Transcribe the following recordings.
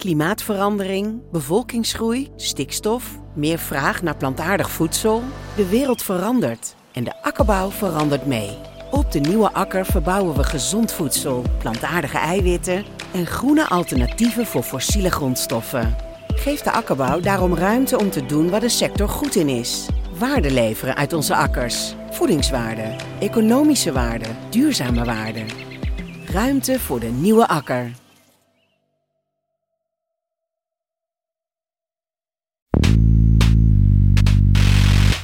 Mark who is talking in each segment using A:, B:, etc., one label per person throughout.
A: Klimaatverandering, bevolkingsgroei, stikstof, meer vraag naar plantaardig voedsel. De wereld verandert en de akkerbouw verandert mee. Op de nieuwe akker verbouwen we gezond voedsel, plantaardige eiwitten en groene alternatieven voor fossiele grondstoffen. Geef de akkerbouw daarom ruimte om te doen waar de sector goed in is. Waarde leveren uit onze akkers. Voedingswaarde, economische waarde, duurzame waarde. Ruimte voor de nieuwe akker.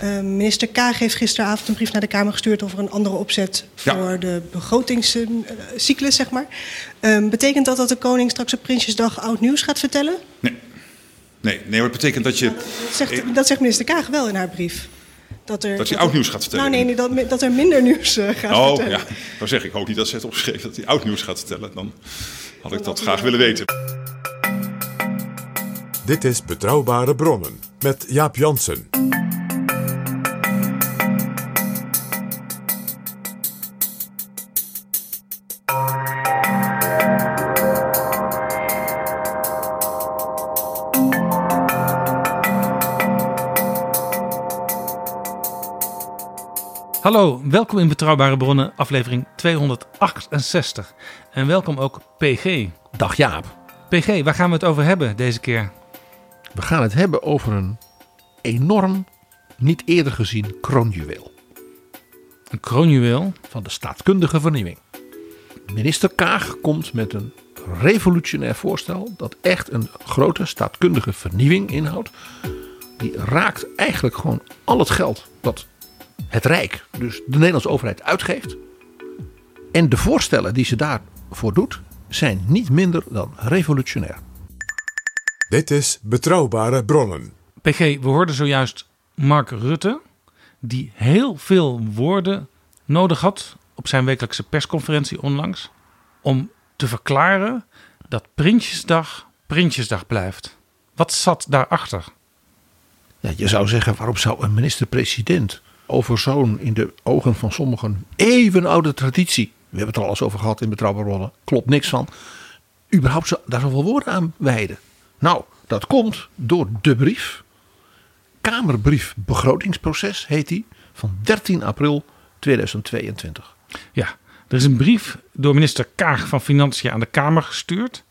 B: Uh, minister Kaag heeft gisteravond een brief naar de Kamer gestuurd over een andere opzet voor ja. de begrotingscyclus, zeg maar. Uh, betekent dat dat de koning straks op Prinsjesdag oud nieuws gaat vertellen?
C: Nee. Nee, nee, maar het betekent dat je.
B: Dat zegt, dat zegt minister Kaag wel in haar brief.
C: Dat, er, dat hij oud nieuws gaat vertellen.
B: Nou nee, dat, dat er minder nieuws uh, gaat
C: oh,
B: vertellen.
C: Oh ja, dan zeg ik ook niet dat ze het opgeschreven dat hij oud nieuws gaat vertellen. Dan had ik dat graag willen weten.
D: Dit is Betrouwbare Bronnen met Jaap Jansen.
E: Hallo, welkom in Betrouwbare Bronnen, aflevering 268. En welkom ook PG.
F: Dag Jaap.
E: PG, waar gaan we het over hebben deze keer?
F: We gaan het hebben over een enorm, niet eerder gezien kroonjuweel.
E: Een kroonjuweel?
F: Van de staatkundige vernieuwing. Minister Kaag komt met een revolutionair voorstel dat echt een grote staatkundige vernieuwing inhoudt. Die raakt eigenlijk gewoon al het geld dat het Rijk, dus de Nederlandse overheid, uitgeeft. En de voorstellen die ze daarvoor doet, zijn niet minder dan revolutionair.
D: Dit is Betrouwbare Bronnen.
E: PG, we hoorden zojuist Mark Rutte, die heel veel woorden nodig had op zijn wekelijkse persconferentie onlangs. om te verklaren dat Prinsjesdag Prinsjesdag blijft. Wat zat daarachter?
F: Ja, je zou zeggen, waarom zou een minister-president over zo'n in de ogen van sommigen even oude traditie. We hebben het er al eens over gehad in betrouwbare rollen. Klopt niks van. Überhaupt daar zoveel woorden aan wijden. Nou, dat komt door de brief. Kamerbrief begrotingsproces heet die. Van 13 april 2022.
E: Ja, er is een brief door minister Kaag van Financiën aan de Kamer gestuurd.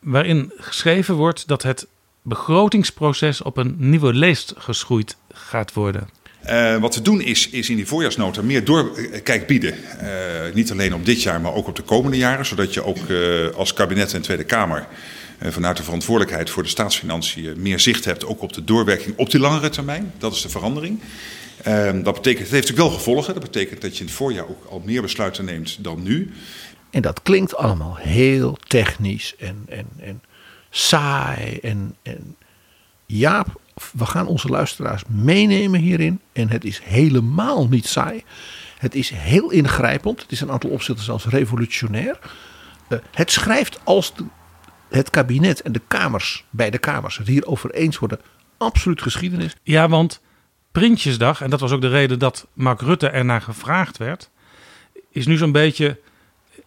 E: Waarin geschreven wordt dat het begrotingsproces op een nieuwe leest geschoeid gaat worden.
C: Uh, wat we doen is, is in die voorjaarsnota meer doorkijk bieden. Uh, niet alleen op dit jaar, maar ook op de komende jaren. Zodat je ook als kabinet en Tweede Kamer vanuit de verantwoordelijkheid voor de staatsfinanciën meer zicht hebt. Ook op de doorwerking op die langere termijn. Dat is de verandering. dat betekent, het heeft natuurlijk wel gevolgen. Dat betekent dat je in het voorjaar ook al meer besluiten neemt dan nu.
F: En dat klinkt allemaal heel technisch en, en, en saai. En, en Jaap, we gaan onze luisteraars meenemen hierin. En het is helemaal niet saai. Het is heel ingrijpend. Het is een aantal opzichten zelfs revolutionair. Uh, het schrijft als het kabinet en de kamers, bij de kamers, het hierover eens worden, absoluut geschiedenis.
E: Ja, want Prinsjesdag, en dat was ook de reden dat Mark Rutte ernaar gevraagd werd, is nu zo'n beetje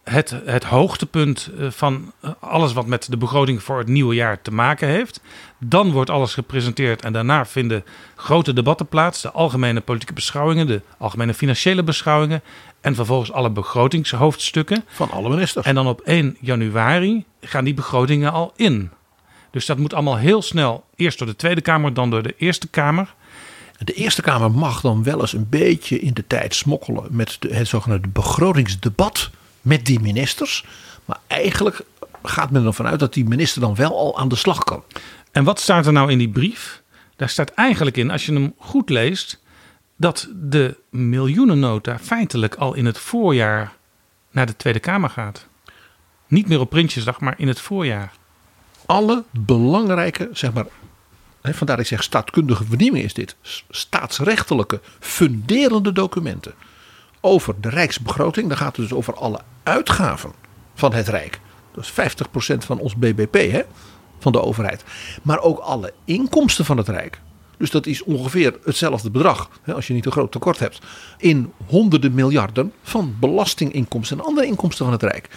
E: het, het hoogtepunt eh, van eh, alles wat met de begroting voor het nieuwe jaar te maken heeft. Dan wordt alles gepresenteerd en daarna vinden grote debatten plaats. De algemene politieke beschouwingen, de algemene financiële beschouwingen. En vervolgens alle begrotingshoofdstukken.
F: Van alle ministers.
E: En dan op 1 januari gaan die begrotingen al in. Dus dat moet allemaal heel snel, eerst door de Tweede Kamer, dan door de Eerste Kamer.
F: De Eerste Kamer mag dan wel eens een beetje in de tijd smokkelen met het zogenaamde begrotingsdebat met die ministers. Maar eigenlijk gaat men ervan uit dat die minister dan wel al aan de slag kan.
E: En wat staat er nou in die brief? Daar staat eigenlijk in, als je hem goed leest, dat de miljoenennota feitelijk al in het voorjaar naar de Tweede Kamer gaat. niet meer op Prinsjesdag, maar in het voorjaar.
F: Alle belangrijke, zeg maar, hè, vandaar dat ik zeg staatkundige vernieuwing is dit, staatsrechtelijke, funderende documenten over de rijksbegroting. Dan gaat het dus over alle uitgaven van het Rijk. Dat is 50% van ons BBP, hè, van de overheid. Maar ook alle inkomsten van het Rijk. Dus dat is ongeveer hetzelfde bedrag, hè, als je niet een groot tekort hebt, in honderden miljarden van belastinginkomsten en andere inkomsten van het Rijk.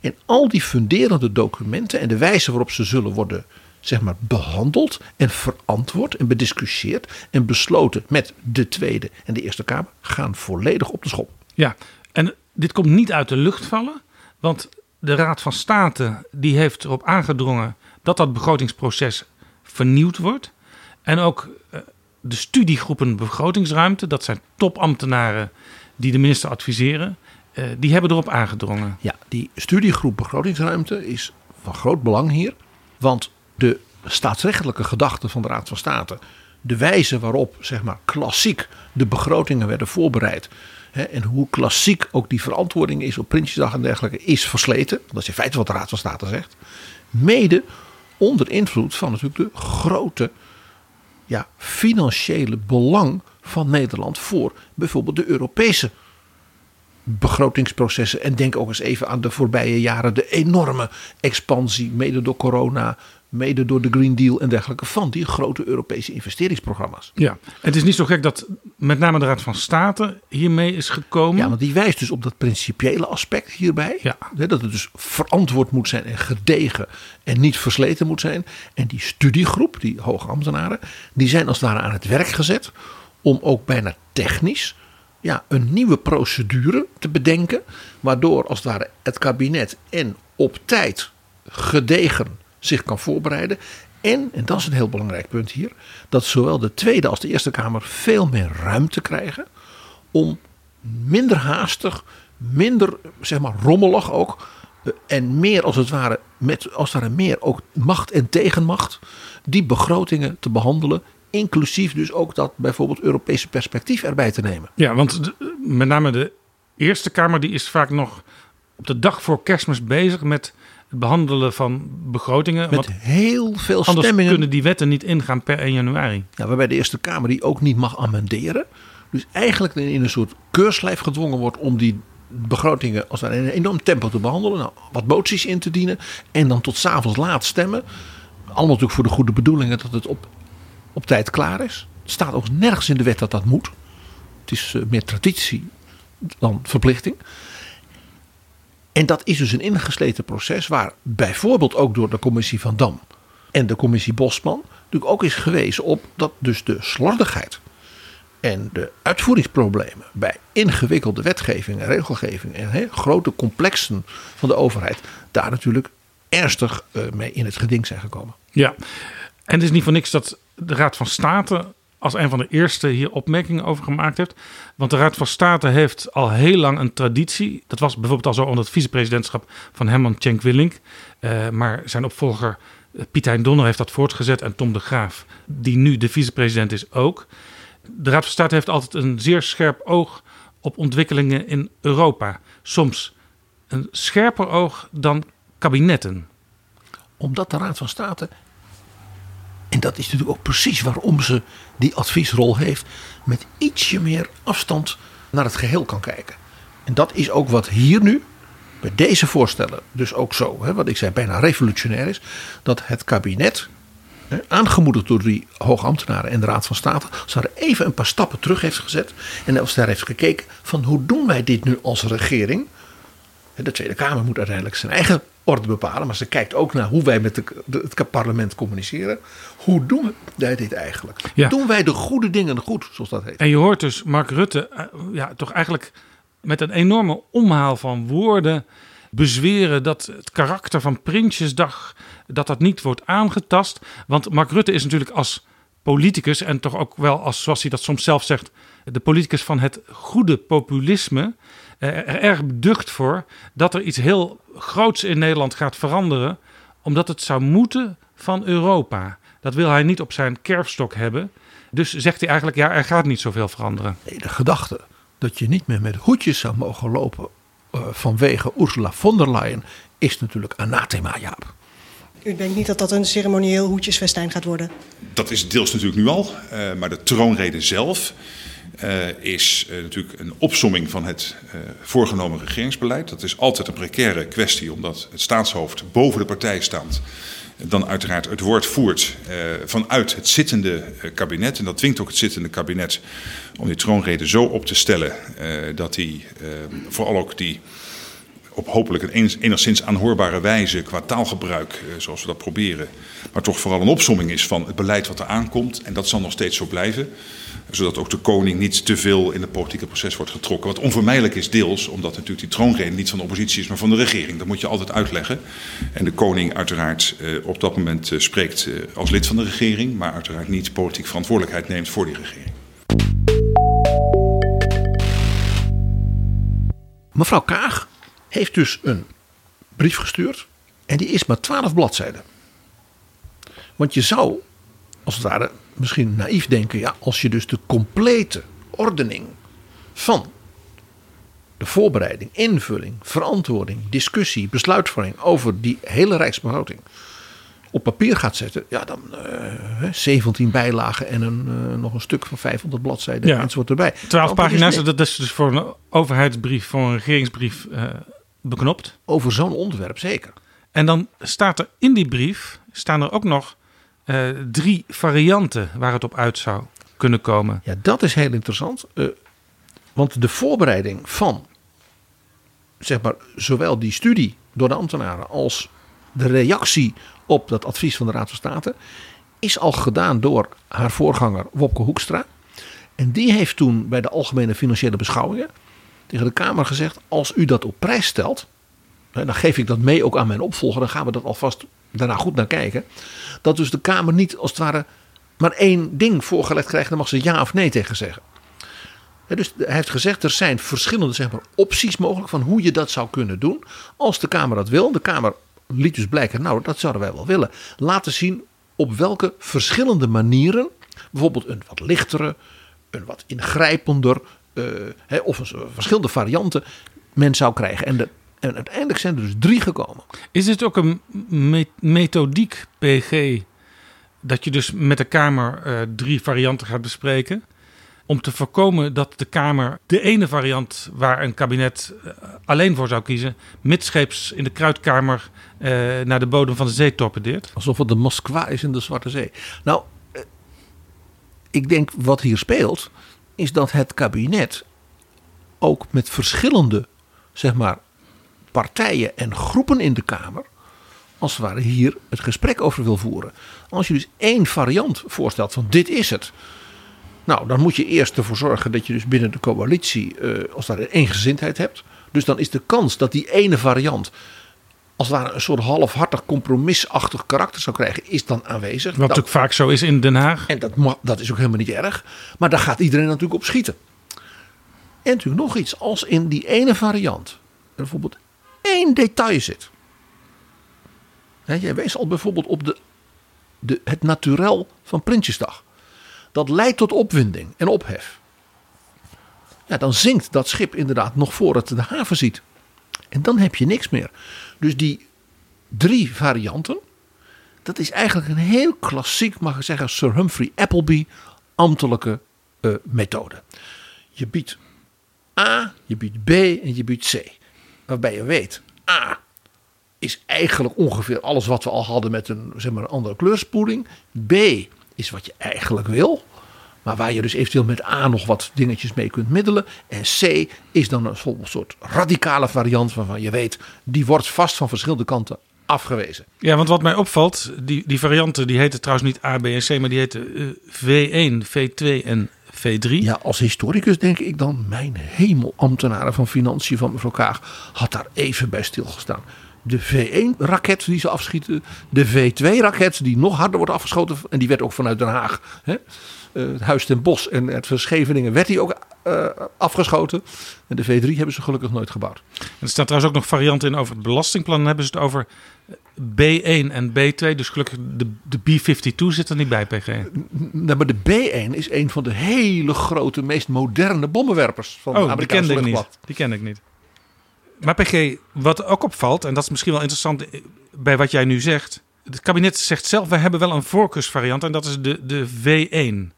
F: En al die funderende documenten en de wijze waarop ze zullen worden zeg maar, behandeld en verantwoord en bediscussieerd en besloten met de Tweede en de Eerste Kamer gaan volledig op de schop.
E: Ja, en dit komt niet uit de lucht vallen, want de Raad van State die heeft erop aangedrongen dat dat begrotingsproces vernieuwd wordt. En ook eh, de studiegroepen begrotingsruimte, dat zijn topambtenaren die de minister adviseren, eh, die hebben erop aangedrongen.
F: Ja, die studiegroep begrotingsruimte is van groot belang hier. Want de staatsrechtelijke gedachte van de Raad van State, de wijze waarop zeg maar, klassiek de begrotingen werden voorbereid. Hè, en hoe klassiek ook die verantwoording is op Prinsjesdag en dergelijke, is versleten. Dat is in feite wat de Raad van State zegt. Mede onder invloed van natuurlijk de grote ja, financiële belang van Nederland voor bijvoorbeeld de Europese begrotingsprocessen. En denk ook eens even aan de voorbije jaren de enorme expansie, mede door corona, mede door de Green Deal en dergelijke, van die grote Europese investeringsprogramma's.
E: Ja, het is niet zo gek dat met name de Raad van State hiermee is gekomen.
F: Ja, want die wijst dus op dat principiële aspect hierbij.
E: Ja.
F: Hè, Dat het dus verantwoord moet zijn en gedegen en niet versleten moet zijn. En die studiegroep, die hoge ambtenaren, die zijn als het ware aan het werk gezet om ook bijna technisch ja, een nieuwe procedure te bedenken. Waardoor als het ware het kabinet en op tijd gedegen zich kan voorbereiden. En, en dat is een heel belangrijk punt hier, dat zowel de Tweede als de Eerste Kamer veel meer ruimte krijgen om minder haastig, minder zeg maar rommelig ook. eh, En meer als het ware, met als ware meer ook macht en tegenmacht, die begrotingen te behandelen. Inclusief dus ook dat bijvoorbeeld Europese perspectief erbij te nemen.
E: Ja, want met name de Eerste Kamer die is vaak nog op de dag voor kerstmis bezig met het behandelen van begrotingen.
F: Met heel veel
E: anders
F: stemmingen.
E: kunnen die wetten niet ingaan per 1 januari.
F: Ja, waarbij de Eerste Kamer die ook niet mag amenderen. Dus eigenlijk in een soort keurslijf gedwongen wordt om die begrotingen als in een enorm tempo te behandelen. Nou, wat moties in te dienen en dan tot s'avonds laat stemmen. Allemaal natuurlijk voor de goede bedoelingen dat het op, op tijd klaar is. Het staat ook nergens in de wet dat dat moet. Het is eh, meer traditie dan verplichting. En dat is dus een ingesleten proces waar bijvoorbeeld ook door de commissie Van Dam en de commissie Bosman natuurlijk ook is gewezen op dat dus de slordigheid en de uitvoeringsproblemen bij ingewikkelde wetgeving en regelgeving en grote complexen van de overheid daar natuurlijk ernstig eh, mee in het geding zijn gekomen.
E: Ja, en het is niet voor niks dat de Raad van State als een van de eerste hier opmerkingen over gemaakt heeft. Want de Raad van State heeft al heel lang een traditie. Dat was bijvoorbeeld al zo onder het vicepresidentschap van Herman Tjenk Willink. Eh, maar zijn opvolger eh, Piet Hein Donner heeft dat voortgezet. En Tom de Graaf, die nu de vicepresident is, ook. De Raad van State heeft altijd een zeer scherp oog op ontwikkelingen in Europa. Soms een scherper oog dan kabinetten.
F: Omdat de Raad van State, en dat is natuurlijk ook precies waarom ze die adviesrol heeft, met ietsje meer afstand naar het geheel kan kijken. En dat is ook wat hier nu, bij deze voorstellen, dus ook zo, hè, wat ik zei, bijna revolutionair is, dat het kabinet, hè, aangemoedigd door die hoogambtenaren en de Raad van State, er even een paar stappen terug heeft gezet en als daar heeft gekeken van hoe doen wij dit nu als regering. De Tweede Kamer moet uiteindelijk zijn eigen orde bepalen. Maar ze kijkt ook naar hoe wij met de, de- het parlement communiceren. Hoe doen wij dit eigenlijk?
E: Ja.
F: Doen wij de goede dingen goed, zoals dat heet?
E: En je hoort dus Mark Rutte eh, ja, toch eigenlijk met een enorme omhaal van woorden bezweren dat het karakter van Prinsjesdag dat dat niet wordt aangetast. Want Mark Rutte is natuurlijk als politicus en toch ook wel als, zoals hij dat soms zelf zegt, de politicus van het goede populisme. Eh, Er erg beducht voor dat er iets heel groots in Nederland gaat veranderen, omdat het zou moeten van Europa. Dat wil hij niet op zijn kerfstok hebben. Dus zegt hij eigenlijk, ja, er gaat niet zoveel veranderen.
F: Nee, de gedachte dat je niet meer met hoedjes zou mogen lopen eh, vanwege Ursula von der Leyen is natuurlijk anathema, Jaap.
B: U denkt niet dat dat een ceremonieel hoedjesfestijn gaat worden?
C: Dat is deels natuurlijk nu al, uh, maar de troonrede zelf uh, is uh, natuurlijk een opsomming van het voorgenomen regeringsbeleid. Dat is altijd een precaire kwestie, omdat het staatshoofd boven de partij staat dan uiteraard het woord voert vanuit het zittende kabinet. En dat dwingt ook het zittende kabinet om die troonrede zo op te stellen dat die vooral ook die op hopelijk een enigszins aanhoorbare wijze qua taalgebruik, zoals we dat proberen, maar toch vooral een opsomming is van het beleid wat er aankomt. En dat zal nog steeds zo blijven zodat ook de koning niet te veel in het politieke proces wordt getrokken. Wat onvermijdelijk is deels, omdat natuurlijk die troonrede niet van de oppositie is, maar van de regering. Dat moet je altijd uitleggen. En de koning uiteraard uh, op dat moment uh, spreekt uh, als lid van de regering, maar uiteraard niet politiek verantwoordelijkheid neemt voor die regering.
F: Mevrouw Kaag heeft dus een brief gestuurd en die is maar 12 bladzijden. Want je zou, als het ware, misschien naïef denken, ja, als je dus de complete ordening van de voorbereiding, invulling, verantwoording, discussie, besluitvorming over die hele rijksbegroting op papier gaat zetten, ja, dan uh, 17 bijlagen en een, uh, nog een stuk van 500 bladzijden ja. enzovoort erbij.
E: 12 pagina's, dat is, dat is dus voor een overheidsbrief, voor een regeringsbrief uh, beknopt.
F: Over zo'n onderwerp zeker.
E: En dan staat er in die brief, staan er ook nog uh, drie varianten waar het op uit zou kunnen komen.
F: Ja, dat is heel interessant. Uh, want de voorbereiding van zeg maar, zowel die studie door de ambtenaren als de reactie op dat advies van de Raad van State is al gedaan door haar voorganger Wopke Hoekstra. En die heeft toen bij de Algemene Financiële Beschouwingen tegen de Kamer gezegd: Als u dat op prijs stelt, dan geef ik dat mee ook aan mijn opvolger. Dan gaan we dat alvast daarna goed naar kijken. Dat dus de Kamer niet als het ware maar één ding voorgelegd krijgt. Dan mag ze ja of nee tegen zeggen. dus hij heeft gezegd er zijn verschillende zeg maar, opties mogelijk van hoe je dat zou kunnen doen. Als de Kamer dat wil. De Kamer liet dus blijken, nou dat zouden wij wel willen. Laten zien op welke verschillende manieren. Bijvoorbeeld een wat lichtere, een wat ingrijpender. Uh, of verschillende varianten men zou krijgen. En de en uiteindelijk zijn er dus drie gekomen.
E: Is het ook een me methodiek, PG, dat je dus met de Kamer uh, drie varianten gaat bespreken? Om te voorkomen dat de Kamer de ene variant waar een kabinet uh, alleen voor zou kiezen, midscheeps in de kruidkamer uh, naar de bodem van de zee torpedeert?
F: Alsof het de Moskwa is in de Zwarte Zee. Nou, ik denk wat hier speelt, is dat het kabinet ook met verschillende, zeg maar, partijen en groepen in de Kamer als het ware hier het gesprek over wil voeren. Als je dus één variant voorstelt van dit is het. Nou, dan moet je eerst ervoor zorgen dat je dus binnen de coalitie uh, als daar één gezindheid hebt. Dus dan is de kans dat die ene variant als ware een soort halfhartig compromisachtig karakter zou krijgen, is dan aanwezig.
E: Wat natuurlijk vaak zo is in Den Haag.
F: En dat, dat is ook helemaal niet erg. Maar daar gaat iedereen natuurlijk op schieten. En natuurlijk nog iets, als in die ene variant bijvoorbeeld één detail zit. jij wees al bijvoorbeeld op de, de, het naturel van Prinsjesdag. Dat leidt tot opwinding en ophef. Ja, dan zinkt dat schip inderdaad nog voor het de haven ziet. En dan heb je niks meer. Dus die drie varianten, dat is eigenlijk een heel klassiek, mag ik zeggen, Sir Humphrey Appleby ambtelijke uh, methode. Je biedt A, je biedt B en je biedt C waarbij je weet, A is eigenlijk ongeveer alles wat we al hadden met een, zeg maar, een andere kleurspoeling. B is wat je eigenlijk wil. Maar waar je dus eventueel met A nog wat dingetjes mee kunt middelen. En C is dan een soort radicale variant waarvan je weet, die wordt vast van verschillende kanten afgewezen.
E: Ja, want wat mij opvalt, die, die varianten die heten trouwens niet A, B en C, maar die heten uh, V1, V2 en V3.
F: Ja, als historicus denk ik dan, mijn hemel, ambtenaren van financiën van mevrouw Kaag had daar even bij stilgestaan. De V1-raket die ze afschieten, de V2-raket die nog harder wordt afgeschoten en die werd ook vanuit Den Haag. Hè? Uh, het Huis ten Bos en het Verscheveningen werd die ook uh, afgeschoten. En de V3 hebben ze gelukkig nooit gebouwd.
E: Er staat trouwens ook nog varianten in over het belastingplan. Dan hebben ze het over B1 en B2. Dus gelukkig de, de B-52 zit er niet bij, PG.
F: Nee, maar de B1 is een van de hele grote, meest moderne bommenwerpers van
E: oh,
F: de Amerikaanse
E: die ken ik niet. Die ken ik niet. Maar PG, wat ook opvalt, en dat is misschien wel interessant bij wat jij nu zegt. Het kabinet zegt zelf, we hebben wel een voorkeursvariant en dat is de, de V1.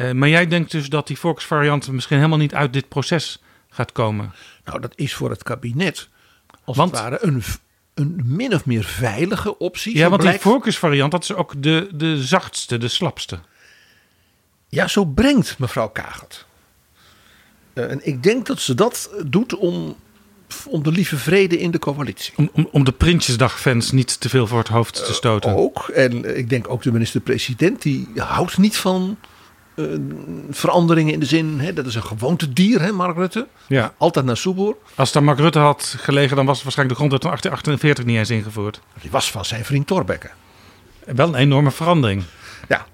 E: Uh, maar jij denkt dus dat die voorkeursvariant misschien helemaal niet uit dit proces gaat komen?
F: Nou, dat is voor het kabinet als Want, het ware een, een min of meer veilige optie.
E: Ja, want blijkt... die voorkeursvariant, dat is ook de, de zachtste, de slapste.
F: Ja, zo brengt mevrouw Kagert. Uh, en ik denk dat ze dat doet om, om de lieve vrede in de coalitie.
E: Om, om, om de Prinsjesdag-fans niet te veel voor het hoofd te stoten.
F: Uh, ook. En ik denk ook de minister-president, die houdt niet van veranderingen in de zin, hè, dat is een gewoontedier, hè, Mark Rutte.
E: Ja.
F: Altijd naar Soeboer.
E: Als daar Mark Rutte had gelegen, dan was het waarschijnlijk de grondwet van 1848 niet eens ingevoerd.
F: Die was van zijn vriend Torbekke.
E: Wel een enorme verandering.
F: Ja,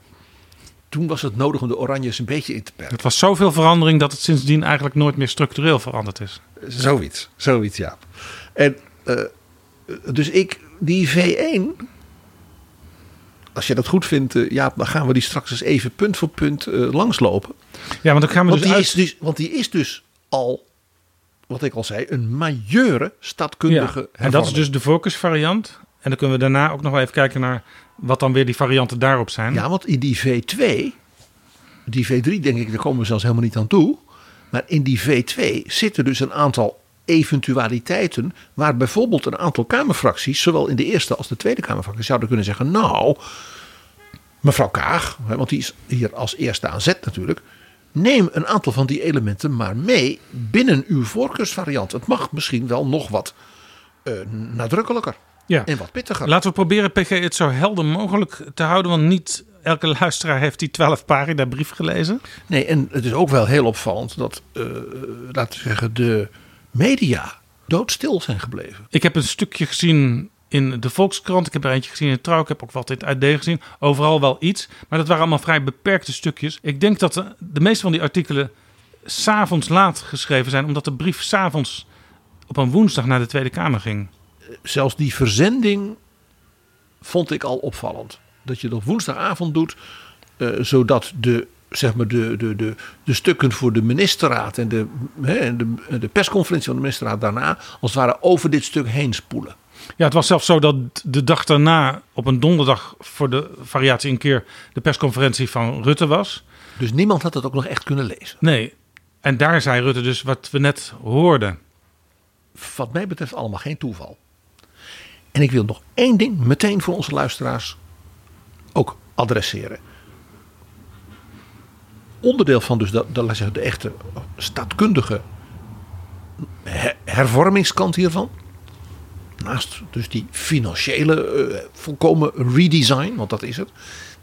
F: toen was het nodig om de Oranjes een beetje in te perken.
E: Het was zoveel verandering dat het sindsdien eigenlijk nooit meer structureel veranderd is.
F: Zoiets, zoiets ja. En uh, dus ik, die V1, als je dat goed vindt, uh, ja, dan gaan we die straks eens even punt voor punt uh, langslopen.
E: Ja, want dan gaan we
F: want
E: dus,
F: die
E: uit...
F: is dus Want die is dus al, wat ik al zei, een majeure stadkundige
E: ja, En dat is dus de focusvariant. En dan kunnen we daarna ook nog wel even kijken naar wat dan weer die varianten daarop zijn.
F: Ja, want in die V2, die V3 denk ik, daar komen we zelfs helemaal niet aan toe. Maar in die V2 zitten dus een aantal eventualiteiten waar bijvoorbeeld een aantal Kamerfracties, zowel in de Eerste als de Tweede Kamerfractie, zouden kunnen zeggen: Nou, mevrouw Kaag, want die is hier als eerste aan zet natuurlijk. Neem een aantal van die elementen maar mee binnen uw voorkeursvariant. Het mag misschien wel nog wat uh, nadrukkelijker.
E: Ja.
F: En wat pittiger.
E: Laten we proberen, PG, het zo helder mogelijk te houden. Want niet elke luisteraar heeft die 12 pagina brief gelezen.
F: Nee, en het is ook wel heel opvallend dat, uh, laten we zeggen, de media doodstil zijn gebleven.
E: Ik heb een stukje gezien in de Volkskrant. Ik heb er eentje gezien in Trouw. Ik heb ook wat in het AD gezien. Overal wel iets. Maar dat waren allemaal vrij beperkte stukjes. Ik denk dat de, de meeste van die artikelen s'avonds laat geschreven zijn. Omdat de brief s'avonds op een woensdag naar de Tweede Kamer ging
F: zelfs die verzending vond ik al opvallend. Dat je dat woensdagavond doet, uh, zodat de, zeg maar de, de, de, de stukken voor de ministerraad en de, hè, de, de persconferentie van de ministerraad daarna, als het ware over dit stuk heen spoelen.
E: Ja, het was zelfs zo dat de dag daarna, op een donderdag, voor de variatie een keer de persconferentie van Rutte was.
F: Dus niemand had het ook nog echt kunnen lezen.
E: Nee. En daar zei Rutte dus wat we net hoorden.
F: Wat mij betreft allemaal geen toeval. En ik wil nog één ding meteen voor onze luisteraars ook adresseren. Onderdeel van dus de, de, de echte staatkundige hervormingskant hiervan. Naast dus die financiële uh, volkomen redesign, want dat is het.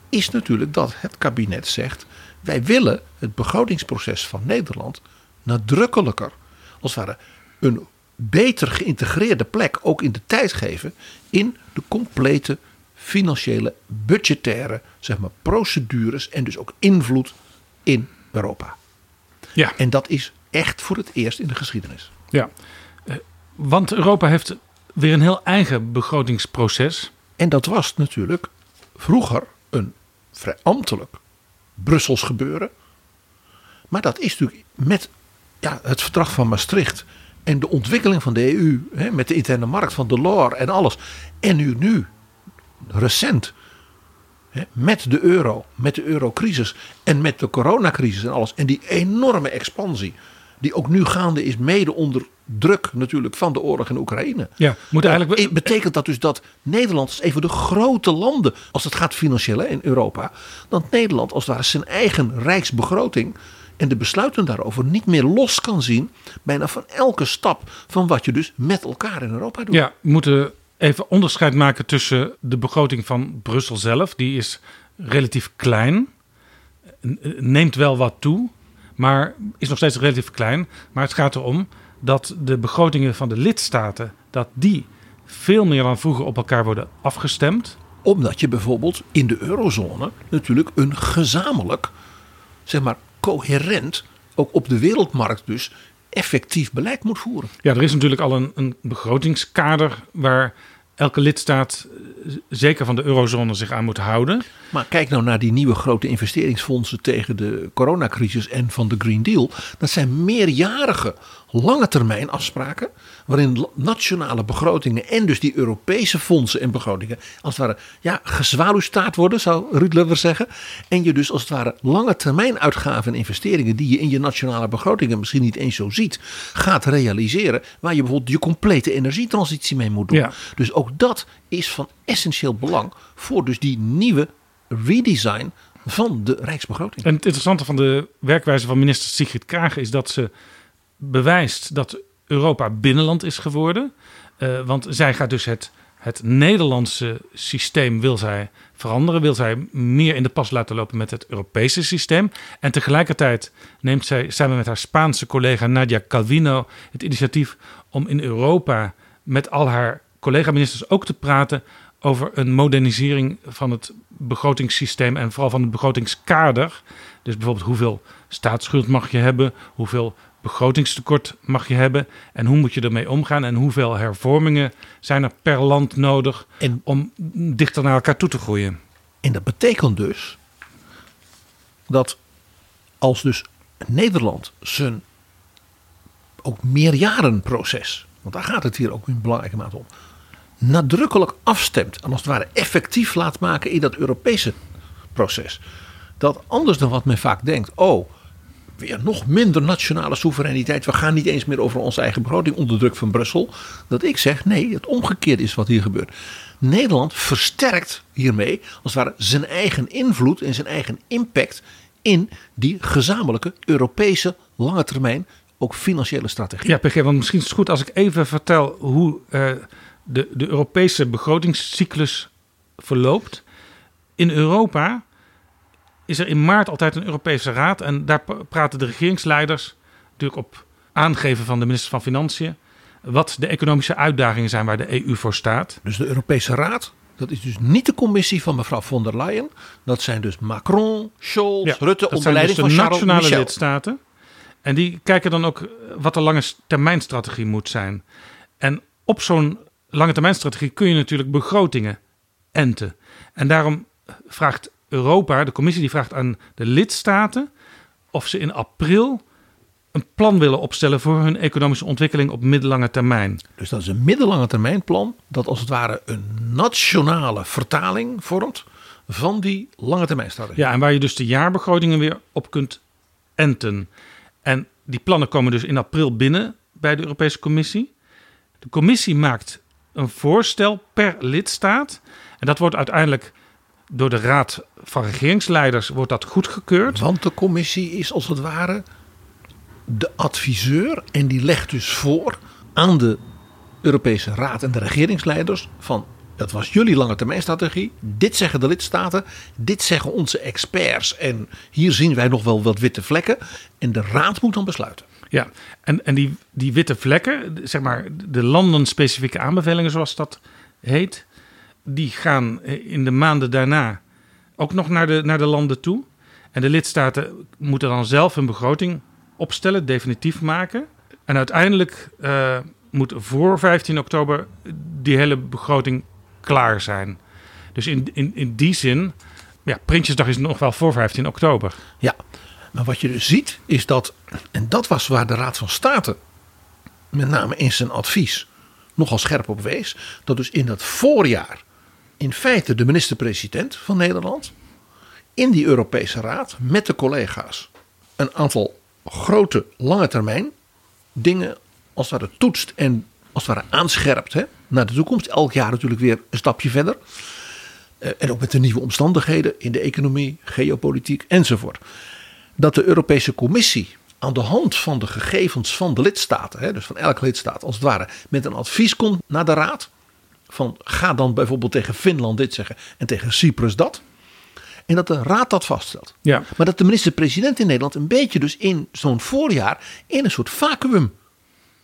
F: Is natuurlijk dat het kabinet zegt. Wij willen het begrotingsproces van Nederland nadrukkelijker. Als het ware een beter geïntegreerde plek ook in de tijd geven in de complete financiële, budgettaire zeg maar, procedures en dus ook invloed in Europa.
E: Ja.
F: En dat is echt voor het eerst in de geschiedenis.
E: Ja, eh, want Europa heeft weer een heel eigen begrotingsproces.
F: En dat was natuurlijk vroeger een vrij ambtelijk Brussels gebeuren. Maar dat is natuurlijk met ja, het verdrag van Maastricht en de ontwikkeling van de EU, hè, met de interne markt van Delors en alles. En nu, nu recent, met de euro, met de eurocrisis en met de coronacrisis en alles. En die enorme expansie, die ook nu gaande is, mede onder druk natuurlijk van de oorlog in Oekraïne.
E: Ja, moet eigenlijk...
F: Betekent dat dus dat Nederland is een van de grote landen, als het gaat financieel in Europa, dat Nederland als het ware zijn eigen rijksbegroting en de besluiten daarover niet meer los kan zien, bijna van elke stap van wat je dus met elkaar in Europa doet.
E: Ja, moeten even onderscheid maken tussen de begroting van Brussel zelf, die is relatief klein, neemt wel wat toe, maar is nog steeds relatief klein. Maar het gaat erom dat de begrotingen van de lidstaten, dat die veel meer dan vroeger op elkaar worden afgestemd.
F: Omdat je bijvoorbeeld in de eurozone natuurlijk een gezamenlijk, zeg maar, coherent, ook op de wereldmarkt dus, effectief beleid moet voeren.
E: Ja, er is natuurlijk al een, een begrotingskader waar elke lidstaat, zeker van de eurozone, zich aan moet houden.
F: Maar kijk nou naar die nieuwe grote investeringsfondsen tegen de coronacrisis en van de Green Deal. Dat zijn meerjarige, lange termijn afspraken. Waarin nationale begrotingen en dus die Europese fondsen en begrotingen als het ware ja, gezwaluwstaart worden, zou Ruud Lever zeggen. En je dus als het ware lange termijn uitgaven en investeringen die je in je nationale begrotingen misschien niet eens zo ziet, gaat realiseren. Waar je bijvoorbeeld je complete energietransitie mee moet doen.
E: Ja.
F: Dus ook dat is van essentieel belang voor dus die nieuwe redesign van de Rijksbegroting.
E: En het interessante van de werkwijze van minister Sigrid Kaag is dat ze bewijst dat Europa binnenland is geworden. Uh, want zij gaat dus het, het Nederlandse systeem wil zij veranderen. Wil zij meer in de pas laten lopen met het Europese systeem. En tegelijkertijd neemt zij samen met haar Spaanse collega Nadia Calvino het initiatief om in Europa met al haar collega-ministers ook te praten over een modernisering van het begrotingssysteem en vooral van het begrotingskader. Dus bijvoorbeeld hoeveel staatsschuld mag je hebben, hoeveel begrotingstekort mag je hebben en hoe moet je ermee omgaan en hoeveel hervormingen zijn er per land nodig
F: En-
E: om dichter naar elkaar toe te groeien.
F: En dat betekent dus dat als dus Nederland zijn ook meerjarenproces, want daar gaat het hier ook in belangrijke mate om, nadrukkelijk afstemt en als het ware effectief laat maken in dat Europese proces. Dat anders dan wat men vaak denkt, oh, weer nog minder nationale soevereiniteit. We gaan niet eens meer over onze eigen begroting onder druk van Brussel. Dat ik zeg, nee, het omgekeerde is wat hier gebeurt. Nederland versterkt hiermee als het ware zijn eigen invloed en zijn eigen impact in die gezamenlijke Europese lange termijn ook financiële strategie.
E: Ja, PG, want misschien is het goed als ik even vertel hoe eh, de, de Europese begrotingscyclus verloopt. In Europa is er in maart altijd een Europese raad en daar pra- praten de regeringsleiders natuurlijk op aangeven van de minister van Financiën wat de economische uitdagingen zijn waar de EU voor staat.
F: Dus de Europese Raad, dat is dus niet de commissie van mevrouw von der Leyen. Dat zijn dus Macron, Scholz,
E: Ja,
F: Rutte onder
E: zijn
F: leiding
E: dus de
F: van Charles
E: nationale
F: Michel.
E: lidstaten. En die kijken dan ook wat de lange termijn strategie moet zijn. En op zo'n lange termijn strategie kun je natuurlijk begrotingen enten. En daarom vraagt Europa, de commissie, die vraagt aan de lidstaten of ze in april een plan willen opstellen voor hun economische ontwikkeling op middellange termijn.
F: Dus dat is een middellange termijn plan dat als het ware een nationale vertaling vormt van die lange termijn strategie.
E: Ja, en waar je dus de jaarbegrotingen weer op kunt enten. En die plannen komen dus in april binnen bij de Europese Commissie. De Commissie maakt een voorstel per lidstaat. En dat wordt uiteindelijk door de Raad van Regeringsleiders wordt dat goedgekeurd.
F: Want de commissie is als het ware de adviseur en die legt dus voor aan de Europese Raad en de regeringsleiders van dat was jullie lange termijn strategie. Dit zeggen de lidstaten, dit zeggen onze experts en hier zien wij nog wel wat witte vlekken en de Raad moet dan besluiten.
E: Ja, en, en die, die witte vlekken, zeg maar de landenspecifieke aanbevelingen zoals dat heet, die gaan in de maanden daarna ook nog naar de, naar de landen toe. En de lidstaten moeten dan zelf hun begroting opstellen, definitief maken. En uiteindelijk eh, moet voor 15 oktober die hele begroting klaar zijn. Dus in, in, in die zin, ja, Prinsjesdag is nog wel voor 15 oktober.
F: Ja, maar wat je dus ziet is dat, en dat was waar de Raad van State met name in zijn advies nogal scherp op wees, dat dus in dat voorjaar in feite de minister-president van Nederland in die Europese Raad met de collega's een aantal grote lange termijn dingen als het ware toetst en als het ware aanscherpt hè, naar de toekomst. Elk jaar natuurlijk weer een stapje verder. Eh, En ook met de nieuwe omstandigheden in de economie, geopolitiek enzovoort. Dat de Europese Commissie aan de hand van de gegevens van de lidstaten, hè, dus van elke lidstaat als het ware, met een advies komt naar de Raad. Van ga dan bijvoorbeeld tegen Finland dit zeggen en tegen Cyprus dat. En dat de Raad dat vaststelt.
E: Ja.
F: Maar dat de minister-president in Nederland een beetje dus in zo'n voorjaar in een soort vacuüm